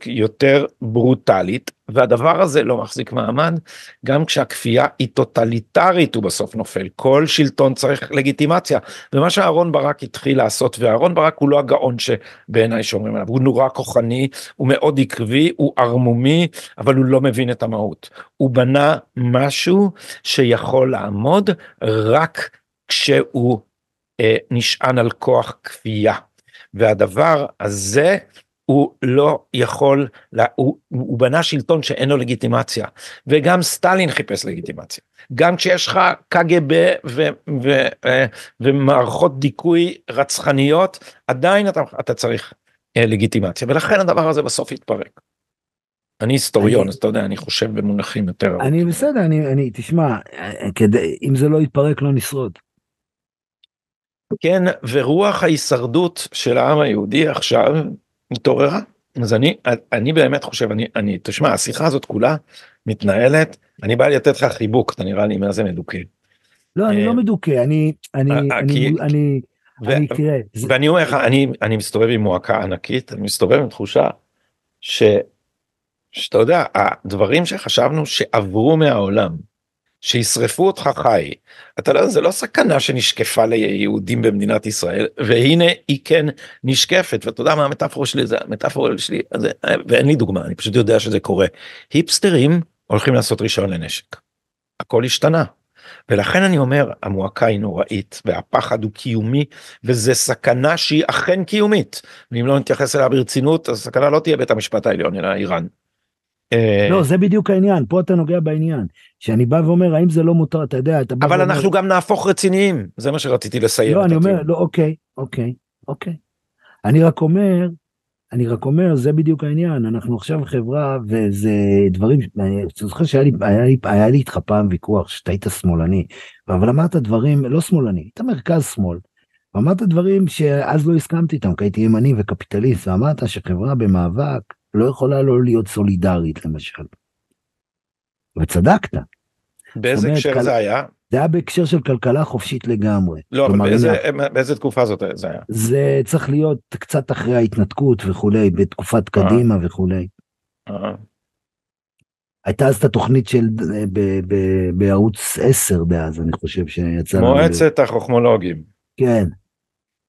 יותר ברוטלית והדבר הזה לא מחזיק מעמד גם כשהכפייה היא טוטליטרית הוא בסוף נופל. כל שלטון צריך לגיטימציה. ומה שאהרון ברק התחיל לעשות ואהרון ברק הוא לא הגאון שבעיניי שאומרים עליו הוא נורא כוחני הוא מאוד עקבי הוא ערמומי אבל הוא לא מבין את המהות. הוא בנה משהו שיכול לעמוד רק כשהוא אה, נשען על כוח כפייה. והדבר הזה הוא לא יכול, לה, הוא, הוא בנה שלטון שאין לו לגיטימציה וגם סטלין חיפש לגיטימציה. גם כשיש לך קג"ב ו, ו, ו, ומערכות דיכוי רצחניות עדיין אתה, אתה צריך אה, לגיטימציה ולכן הדבר הזה בסוף יתפרק. אני היסטוריון אז אתה יודע אני חושב במונחים יותר אני בסדר אני אני תשמע כדי אם זה לא יתפרק לא נשרוד. כן, ורוח ההישרדות של העם היהודי עכשיו מתעוררה. אז אני, אני באמת חושב, אני, אני, תשמע, השיחה הזאת כולה מתנהלת, אני בא לתת לך חיבוק, אתה נראה לי מה זה מדוכא. לא, אני לא אה, מדוכא, אני, אני, אה, אה, אני, אני, אני, תראה. ואני אומר לך, אני, אני מסתובב עם מועקה ענקית, אני מסתובב עם תחושה ש, שאתה יודע, הדברים שחשבנו שעברו מהעולם, שישרפו אותך חי. אתה לא, זה לא סכנה שנשקפה ליהודים במדינת ישראל, והנה היא כן נשקפת, ואתה יודע מה המטאפורה שלי, זה המטאפורה שלי, זה, ואין לי דוגמה, אני פשוט יודע שזה קורה. היפסטרים הולכים לעשות רישיון לנשק. הכל השתנה. ולכן אני אומר המועקה היא נוראית והפחד הוא קיומי וזה סכנה שהיא אכן קיומית ואם לא נתייחס אליה ברצינות הסכנה לא תהיה בית המשפט העליון אלא איראן. אה, לא זה בדיוק העניין פה אתה נוגע בעניין שאני בא ואומר האם זה לא מותר אתה יודע אתה אבל אנחנו גם נהפוך רציניים זה מה שרציתי לסיים. לא אני אומר לא אוקיי אוקיי אוקיי אני רק אומר אני רק אומר, זה בדיוק העניין, אנחנו עכשיו חברה וזה דברים, אני זוכר שהיה לי, היה לי, היה לי איתך פעם ויכוח שאתה היית שמאלני, אבל אמרת דברים, לא שמאלני, היית מרכז שמאל, ואמרת דברים שאז לא הסכמתי איתם, כי הייתי ימני וקפיטליסט, ואמרת שחברה במאבק לא יכולה לא להיות סולידרית למשל. וצדקת. באיזה הקשר זה היה? זה היה בהקשר של כלכלה חופשית לגמרי. לא, אבל באיזה, באיזה תקופה זאת זה היה? זה צריך להיות קצת אחרי ההתנתקות וכולי, בתקופת אה. קדימה וכולי. אה. הייתה אז את התוכנית של, ב, ב, בערוץ 10 דאז, אני חושב שיצא... מועצת. החוכמולוגים. כן.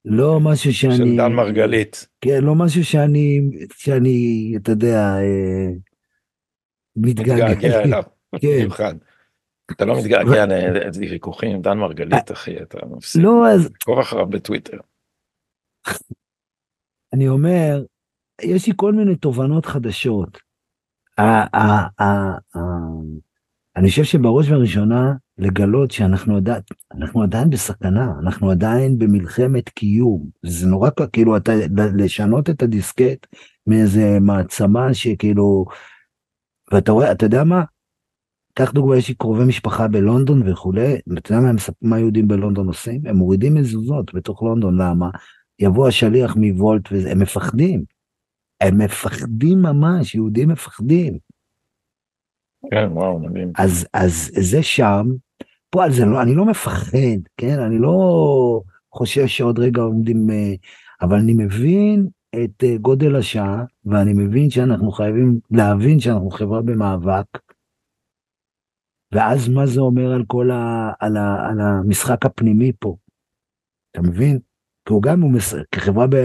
לא משהו שאני... של דן מרגלית. כן, לא משהו שאני, שאני, אתה יודע, אה, מתגעגע אליו. [laughs] כן. אתה לא מתגעגע לוויכוחים עם דן מרגלית אחי אתה מפסיק. לא אז. עקוב אחריו בטוויטר. אני אומר יש לי כל מיני תובנות חדשות. אני חושב שבראש ובראשונה לגלות שאנחנו עדיין, אנחנו עדיין בסכנה, אנחנו עדיין במלחמת קיום. זה נורא כאילו אתה לשנות את הדיסקט מאיזה מעצמה שכאילו, ואתה רואה, אתה יודע מה? קח דוגמא, יש לי קרובי משפחה בלונדון וכולי, אתה יודע מה, מה יהודים בלונדון עושים? הם מורידים מזוזות בתוך לונדון, למה? יבוא השליח מוולט והם מפחדים. הם מפחדים ממש, יהודים מפחדים. כן, וואו, מדהים. אז, אז זה שם, פה על זה לא, אני לא מפחד, כן? אני לא חושב שעוד רגע עומדים, אה, אבל אני מבין את אה, גודל השעה, ואני מבין שאנחנו חייבים להבין שאנחנו חברה במאבק, ואז מה זה אומר על כל ה... על, ה... על המשחק הפנימי פה? אתה מבין? כי הוא גם, הוא מס... כחברה ב...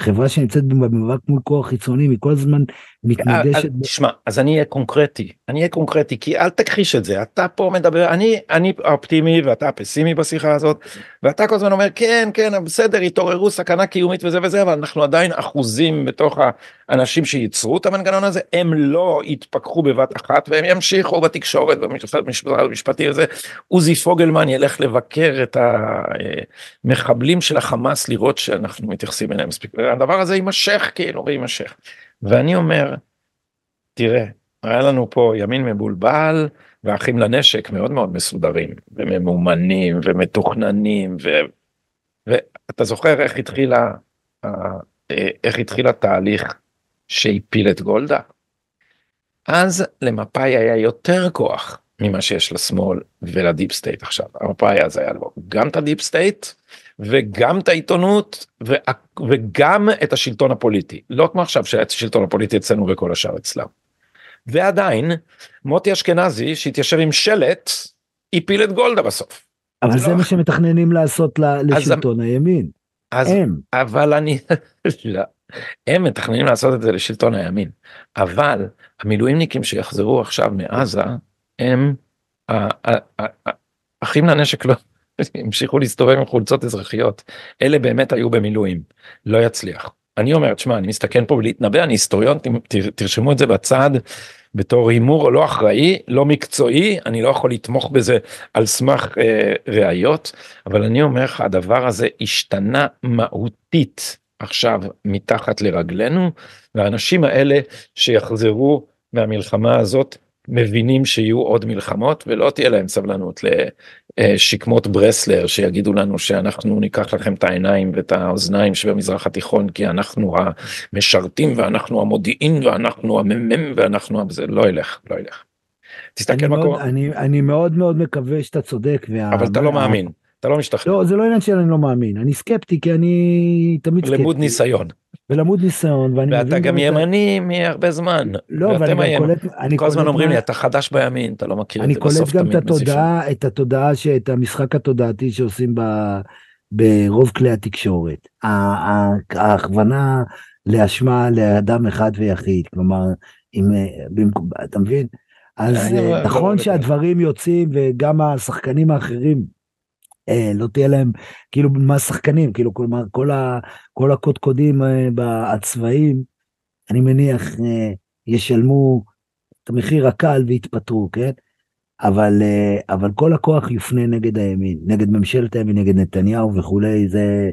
חברה שנמצאת במאבק מול כוח חיצוני, היא כל הזמן מתנגשת. תשמע, אז אני אהיה קונקרטי, אני אהיה קונקרטי, כי אל תכחיש את זה, אתה פה מדבר, אני, אני אופטימי ואתה פסימי בשיחה הזאת, ואתה כל הזמן אומר כן, כן, בסדר, התעוררו סכנה קיומית וזה וזה, אבל אנחנו עדיין אחוזים בתוך האנשים שייצרו את המנגנון הזה, הם לא יתפכחו בבת אחת והם ימשיכו בתקשורת, במשפט המשפטי הזה, עוזי פוגלמן ילך לבקר את המחבלים של החמאס לראות שאנחנו מתייחסים אליהם מספיק, הדבר הזה יימשך כאילו, ויימשך. ואני אומר, תראה, היה לנו פה ימין מבולבל ואחים לנשק מאוד מאוד מסודרים וממומנים ומתוכננים ו... ואתה זוכר איך התחילה איך התחיל התהליך שהפיל את גולדה? אז למפאי היה יותר כוח ממה שיש לשמאל ול deep state עכשיו. המפאי אז היה לו גם את ה deep state וגם את העיתונות וגם את השלטון הפוליטי לא כמו עכשיו שהשלטון הפוליטי אצלנו וכל השאר אצלם. ועדיין מוטי אשכנזי שהתיישב עם שלט הפיל את גולדה בסוף. אבל זה, לא... מה שמתכננים לעשות לשלטון אז, הימין. אז, הם. אבל אני [laughs] לא, הם מתכננים לעשות את זה לשלטון הימין אבל המילואימניקים שיחזרו עכשיו מעזה הם אחים לנשק לא [laughs] המשיכו להסתובב עם חולצות אזרחיות. אלה באמת היו במילואים. לא יצליח. אני אומר תשמע אני מסתכן פה להתנבא אני היסטוריון תרשמו את זה בצד. בתור הימור לא אחראי לא מקצועי אני לא יכול לתמוך בזה על סמך אה, ראיות. אבל אני אומר לך הדבר הזה השתנה מהותית עכשיו מתחת לרגלינו והאנשים האלה שיחזרו מהמלחמה הזאת מבינים שיהיו עוד מלחמות ולא תהיה להם סבלנות לשקמות ברסלר שיגידו לנו שאנחנו ניקח לכם את העיניים ואת האוזניים שבמזרח התיכון כי אנחנו המשרתים ואנחנו המודיעין ואנחנו הממ"מ ואנחנו זה לא ילך לא ילך. תסתכל מה קורה. אני, אני מאוד מאוד מקווה שאתה צודק. וה... אבל אתה לא מאמין. אתה לא משתכנע. לא, זה לא עניין שאני לא מאמין, אני סקפטי כי אני תמיד סקפטי. למוד ניסיון. ולמוד ניסיון ואני ואתה גם ימני מהרבה זמן. לא, קולט, אני כל הזמן אומרים לי אתה חדש בימין אתה לא מכיר את זה בסוף תמיד אני קולט גם את התודעה, את התודעה שאת המשחק התודעתי שעושים ברוב כלי התקשורת. ההכוונה לאשמה לאדם אחד ויחיד, כלומר, אם, אתה מבין? אז אני אה, לא- נכון לא- שהדברים יוצאים וגם השחקנים האחרים, אה, לא תהיה להם, כאילו, מה שחקנים, כאילו, כלומר, כל, ה, כל הקודקודים אה, הצבאיים, אני מניח, אה, ישלמו את המחיר הקל ויתפטרו, כן? אבל, אה, אבל כל הכוח יופנה נגד הימין, נגד ממשלת הימין, נגד נתניהו וכולי, זה...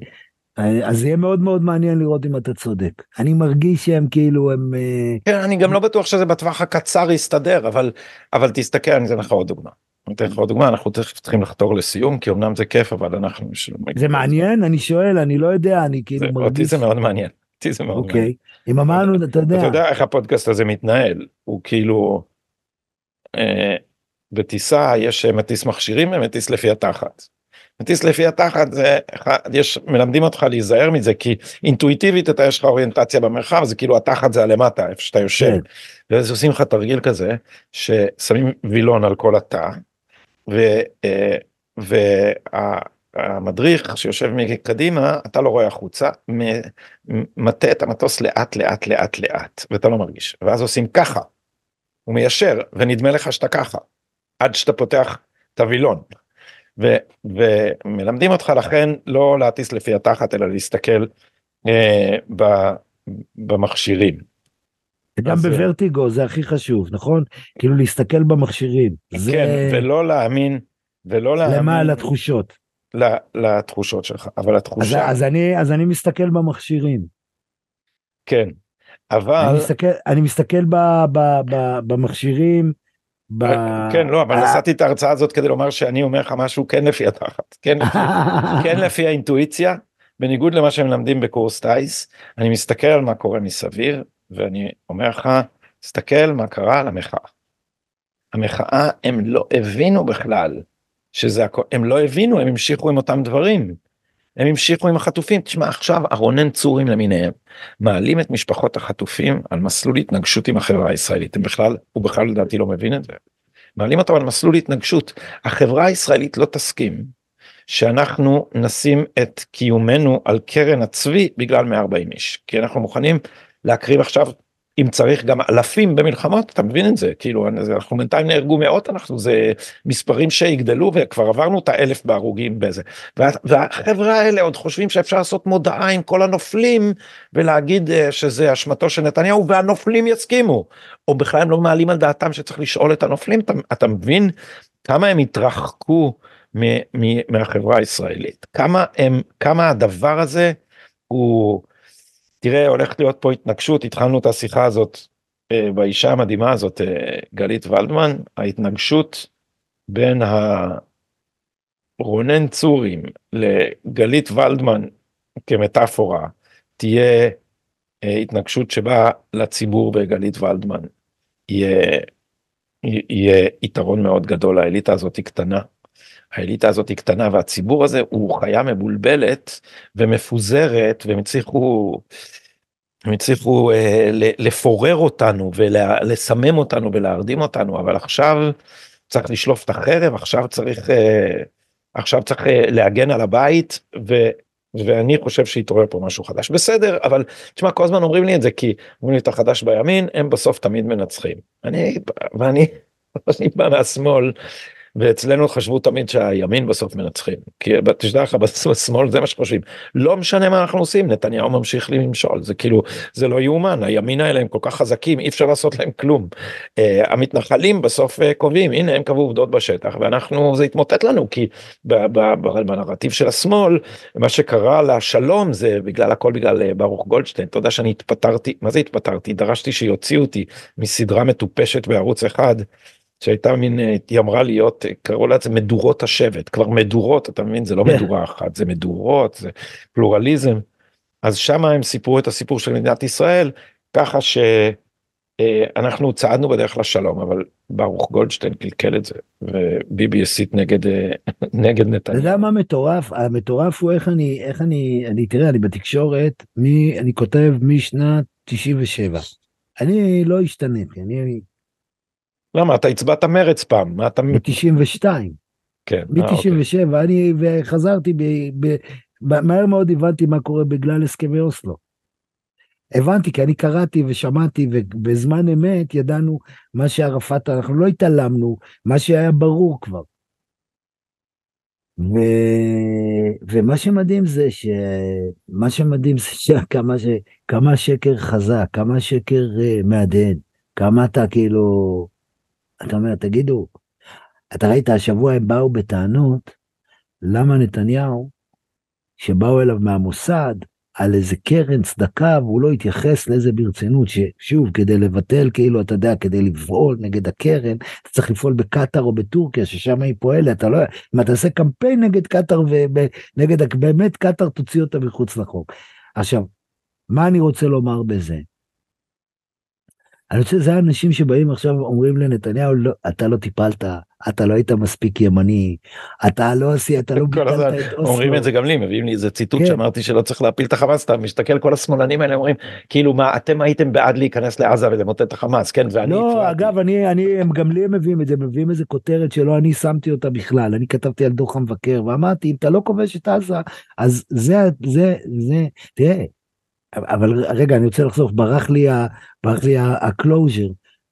אה, אז יהיה מאוד מאוד מעניין לראות אם אתה צודק. אני מרגיש שהם כאילו, הם... אה, כן, אני גם לא בטוח שזה בטווח הקצר יסתדר, אבל, אבל תסתכל, אני אתן לך עוד דוגמה. אני אתן לך עוד דוגמה, אנחנו תכף צריכים לחתור לסיום, כי אמנם זה כיף, אבל אנחנו... זה מעניין? אני שואל, אני לא יודע, אני כאילו זה, אותי מרגיש... זה מאוד מעניין. אותי זה מאוד מעניין. אוקיי. אם אמרנו, אתה אתה יודע, יודע איך הפודקאסט הזה מתנהל, הוא כאילו, אה, בטיסה יש אה, מטיס מכשירים ומטיס לפי התחת. מטיס לפי התחת זה, יש, מלמדים אותך להיזהר מזה, כי אינטואיטיבית אתה יש לך אוריינטציה במרחב, זה כאילו התחת זה הלמטה, איפה שאתה יושב. כן. ואז עושים לך תרגיל כזה, ששמים וילון על כל התא, והמדריך שיושב מקדימה, אתה לא רואה החוצה, מטה את המטוס לאט לאט לאט לאט, ואתה לא מרגיש. ואז עושים ככה, הוא מיישר, ונדמה לך שאתה ככה, עד שאתה פותח את הווילון. ו, ומלמדים אותך לכן לא להטיס לפי התחת, אלא להסתכל אה, ב, במכשירים. גם אז, אה, בוורטיגו זה הכי חשוב, נכון? כאילו להסתכל במכשירים. זה כן, ולא להאמין, ולא להאמין למה לתחושות. ל- לתחושות שלך, אבל אז, התחושה, אז, אני, אז אני מסתכל במכשירים. כן, אבל, אני מסתכל, אני מסתכל ב, ב, ב, במכשירים. ב... כן, לא, אבל אה, נשאתי את ההרצאה הזאת כדי לומר שאני אומר לך משהו כן לפי התחת, כן לפי, [laughs] כן לפי האינטואיציה, בניגוד למה שמלמדים בקורס טיס, אני מסתכל על מה קורה מסביב, ואני אומר לך, תסתכל מה קרה למחאה. המחאה, הם לא הבינו בכלל שזה הכל, הם לא הבינו, הם המשיכו עם אותם דברים. הם המשיכו עם החטופים, תשמע עכשיו הרונן צורים למיניהם, מעלים את משפחות החטופים על מסלול התנגשות עם החברה הישראלית, הם בכלל, הוא בכלל לדעתי לא מבין את זה. מעלים אותם על מסלול התנגשות, החברה הישראלית לא תסכים שאנחנו נשים את קיומנו על קרן הצבי בגלל 140 איש, כי אנחנו מוכנים להקריב עכשיו אם צריך גם אלפים במלחמות אתה מבין את זה? כאילו אנחנו בינתיים נהרגו מאות אנחנו זה מספרים שיגדלו וכבר עברנו את האלף בהרוגים בזה. וה, והחברה האלה עוד חושבים שאפשר לעשות מודעה עם כל הנופלים ולהגיד אה, שזה אשמתו של נתניהו והנופלים יסכימו. או בכלל הם לא מעלים על דעתם שצריך לשאול את הנופלים אתה, אתה מבין כמה הם התרחקו מ, מ, מהחברה הישראלית? כמה הם כמה הדבר הזה הוא. תראה הולכת להיות פה התנגשות התחלנו את השיחה הזאת אה, באישה המדהימה הזאת אה, גלית ולדמן ההתנגשות בין הרונן צורים לגלית ולדמן כמטאפורה תהיה אה, התנגשות שבה לציבור בגלית ולדמן יהיה, יהיה יתרון מאוד גדול האליטה הזאת היא קטנה. האליטה הזאת היא קטנה והציבור הזה הוא חיה מבולבלת ומפוזרת והם הצליחו הם הצליחו אה, לפורר אותנו ולסמם אותנו ולהרדים אותנו אבל עכשיו צריך לשלוף את החרב עכשיו צריך אה, עכשיו צריך אה, להגן על הבית ו, ואני חושב שהתעורר פה משהו חדש בסדר אבל תשמע כל הזמן אומרים לי את זה כי אומרים לי את החדש בימין הם בסוף תמיד מנצחים אני ואני [laughs] אני בא מהשמאל. ואצלנו חשבו תמיד שהימין בסוף מנצחים. כי תשדע לך בשמאל זה מה שחושבים. לא משנה מה אנחנו עושים נתניהו ממשיך למשול. זה כאילו זה לא יאומן. הימין האלה הם כל כך חזקים אי אפשר לעשות להם כלום. Uh, המתנחלים בסוף uh, קובעים. הנה הם קבעו עובדות בשטח ואנחנו זה התמוטט לנו כי בנרטיב של השמאל מה שקרה לשלום זה בגלל הכל בגלל uh, ברוך גולדשטיין. אתה יודע שאני התפטרתי מה זה התפטרתי? דרשתי שיוציאו אותי מסדרה מטופשת בערוץ אחד. שהייתה מין היא אמרה להיות קראו לה את זה מדורות השבט. כבר מדורות אתה מבין? זה לא מדורה אחת זה מדורות זה פלורליזם. אז שמה הם סיפרו את הסיפור של מדינת ישראל ככה שאנחנו צעדנו בדרך לשלום אבל ברוך גולדשטיין קלקל את זה וביבי הסית נגד [laughs] נגד נתניהו. אתה יודע מה מטורף? המטורף הוא איך אני איך אני אני תראה אני בתקשורת מי אני כותב משנת 97 אני לא השתניתי אני למה אתה הצבעת מרץ פעם מה אתה מ-92 כן מ-97 אני וחזרתי ב, ב, ב, מהר מאוד הבנתי מה קורה בגלל הסכמי אוסלו. הבנתי, כי אני קראתי ושמעתי, ובזמן אמת ידענו מה שערפאת, אנחנו לא התעלמנו, מה שהיה ברור כבר. ו... ומה שמדהים זה ש... מה שמדהים זה שכמה ש... כמה שקר חזק, כמה שקר uh, מהדהד, כמה אתה כאילו, אתה אומר, תגידו, אתה ראית, השבוע הם באו בטענות, למה נתניהו, שבאו אליו מהמוסד, על איזה קרן צדקה והוא לא התייחס לזה ברצינות ששוב כדי לבטל כאילו אתה יודע כדי לפעול נגד הקרן אתה צריך לפעול בקטאר או בטורקיה ששם היא פועלת אתה לא אם אתה עושה קמפיין נגד קטאר ונגד באמת קטאר תוציא אותה מחוץ לחוק. עכשיו מה אני רוצה לומר בזה אני חושב שזה האנשים שבאים עכשיו אומרים לנתניהו, לא, אתה לא טיפלת, אתה לא היית מספיק ימני, אתה לא עשית, אתה לא [laughs] ביטלת את אוסלו. אומרים את זה גם לי, מביאים לי איזה ציטוט כן. שאמרתי שלא צריך להפיל את החמאס, אתה מסתכל כל השמאלנים האלה אומרים, כאילו מה, אתם הייתם בעד להיכנס לעזה ולמוטט את החמאס, כן, ואני... לא, הפרעתי. אגב, אני, אני, הם גם לי הם מביאים את זה, מביאים איזה כותרת שלא אני שמתי אותה בכלל, אני כתבתי על דוח המבקר, ואמרתי, אם אתה לא כובש את עזה, אז זה, זה, זה, תראה, אבל רגע, אני רוצה לחזור, ברח לי, ה, ברח לי הקלוז'ר.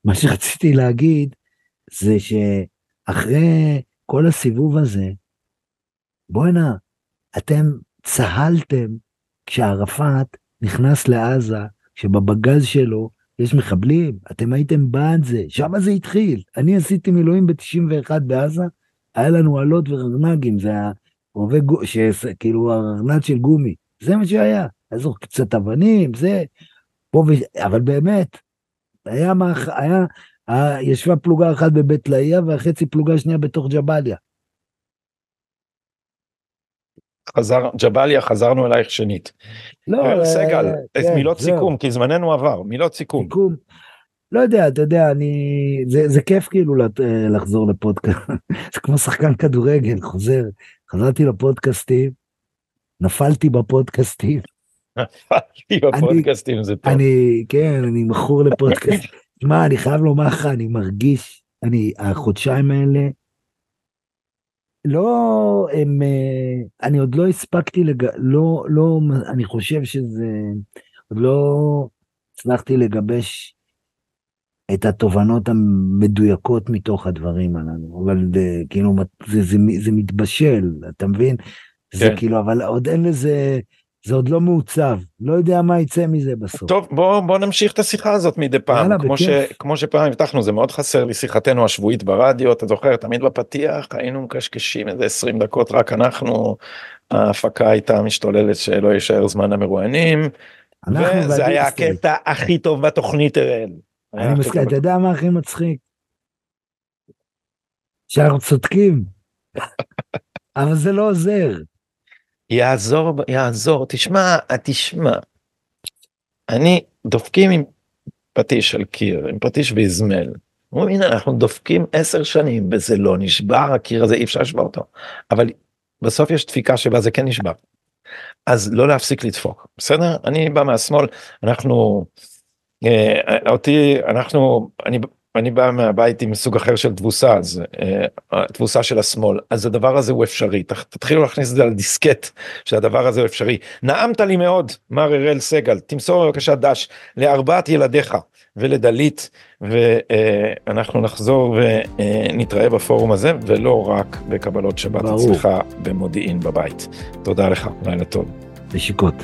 מה שרציתי להגיד זה שאחרי כל הסיבוב הזה, בואנה, אתם צהלתם כשערפאת נכנס לעזה, שבבגז שלו יש מחבלים, אתם הייתם בעד זה, שם זה התחיל. אני עשיתי מילואים ב-91 בעזה, היה לנו אלות ורנגים, זה היה רובה, כאילו הרנד של גומי, זה מה שהיה. איזו קצת אבנים, זה, פה ו... אבל באמת, היה, מאח... היה, ישבה פלוגה אחת בבית לאיה והחצי פלוגה שנייה בתוך ג'באליה. חזר, ג'באליה, חזרנו אלייך שנית. לא, אה, סגל, אה, כן, מילות זהו. סיכום, כי זמננו עבר, מילות סיכום. סיכום. לא יודע, אתה יודע, אני... זה, זה כיף כאילו לחזור לפודקאסט, [laughs] זה כמו שחקן כדורגל, חוזר, חזרתי לפודקאסטים, נפלתי בפודקאסטים. [laughs] בפודקאסטים זה טוב. אני, כן, אני מכור לפודקאסט. [laughs] תשמע, אני חייב לומר לך, אני מרגיש, אני, החודשיים האלה, לא, הם, אה, אני עוד לא הספקתי, לג... לא, לא, אני חושב שזה, עוד לא הצלחתי לגבש את התובנות המדויקות מתוך הדברים הללו, אבל זה, כאילו, זה, זה, זה מתבשל, אתה מבין? זה כן. כאילו, אבל עוד אין לזה, זה עוד לא מעוצב, לא יודע מה יצא מזה בסוף. טוב, בוא, בוא נמשיך את השיחה הזאת מדי פעם, יאללה, כמו, ש, כמו שפעם הבטחנו, זה מאוד חסר לי שיחתנו השבועית ברדיו, אתה זוכר, תמיד בפתיח היינו מקשקשים איזה 20 דקות, רק אנחנו, ההפקה הייתה משתוללת שלא יישאר זמן המרואיינים, וזה היה הקטע הכי טוב בתוכנית אראל. אני מסכים, אתה יודע מה הכי מצחיק? שאנחנו צודקים, [laughs] אבל זה לא עוזר. יעזור יעזור תשמע תשמע. אני דופקים עם פטיש על קיר עם פטיש ואזמל. הנה אנחנו דופקים עשר שנים וזה לא נשבר הקיר הזה אי אפשר לשבור אותו אבל בסוף יש דפיקה שבה זה כן נשבר. אז לא להפסיק לדפוק בסדר אני בא מהשמאל אנחנו אה, אותי אנחנו אני אני בא מהבית עם סוג אחר של תבוסה אז uh, תבוסה של השמאל. אז הדבר הזה הוא אפשרי. תתחילו להכניס את זה על דיסקט שהדבר הזה הוא אפשרי. נעמת לי מאוד מר אראל סגל. תמסור בבקשה דש לארבעת ילדיך ולדלית ואנחנו uh, נחזור ונתראה uh, בפורום הזה ולא רק בקבלות שבת. אצלך במודיעין בבית. תודה לך. לילה טוב. נשיקות.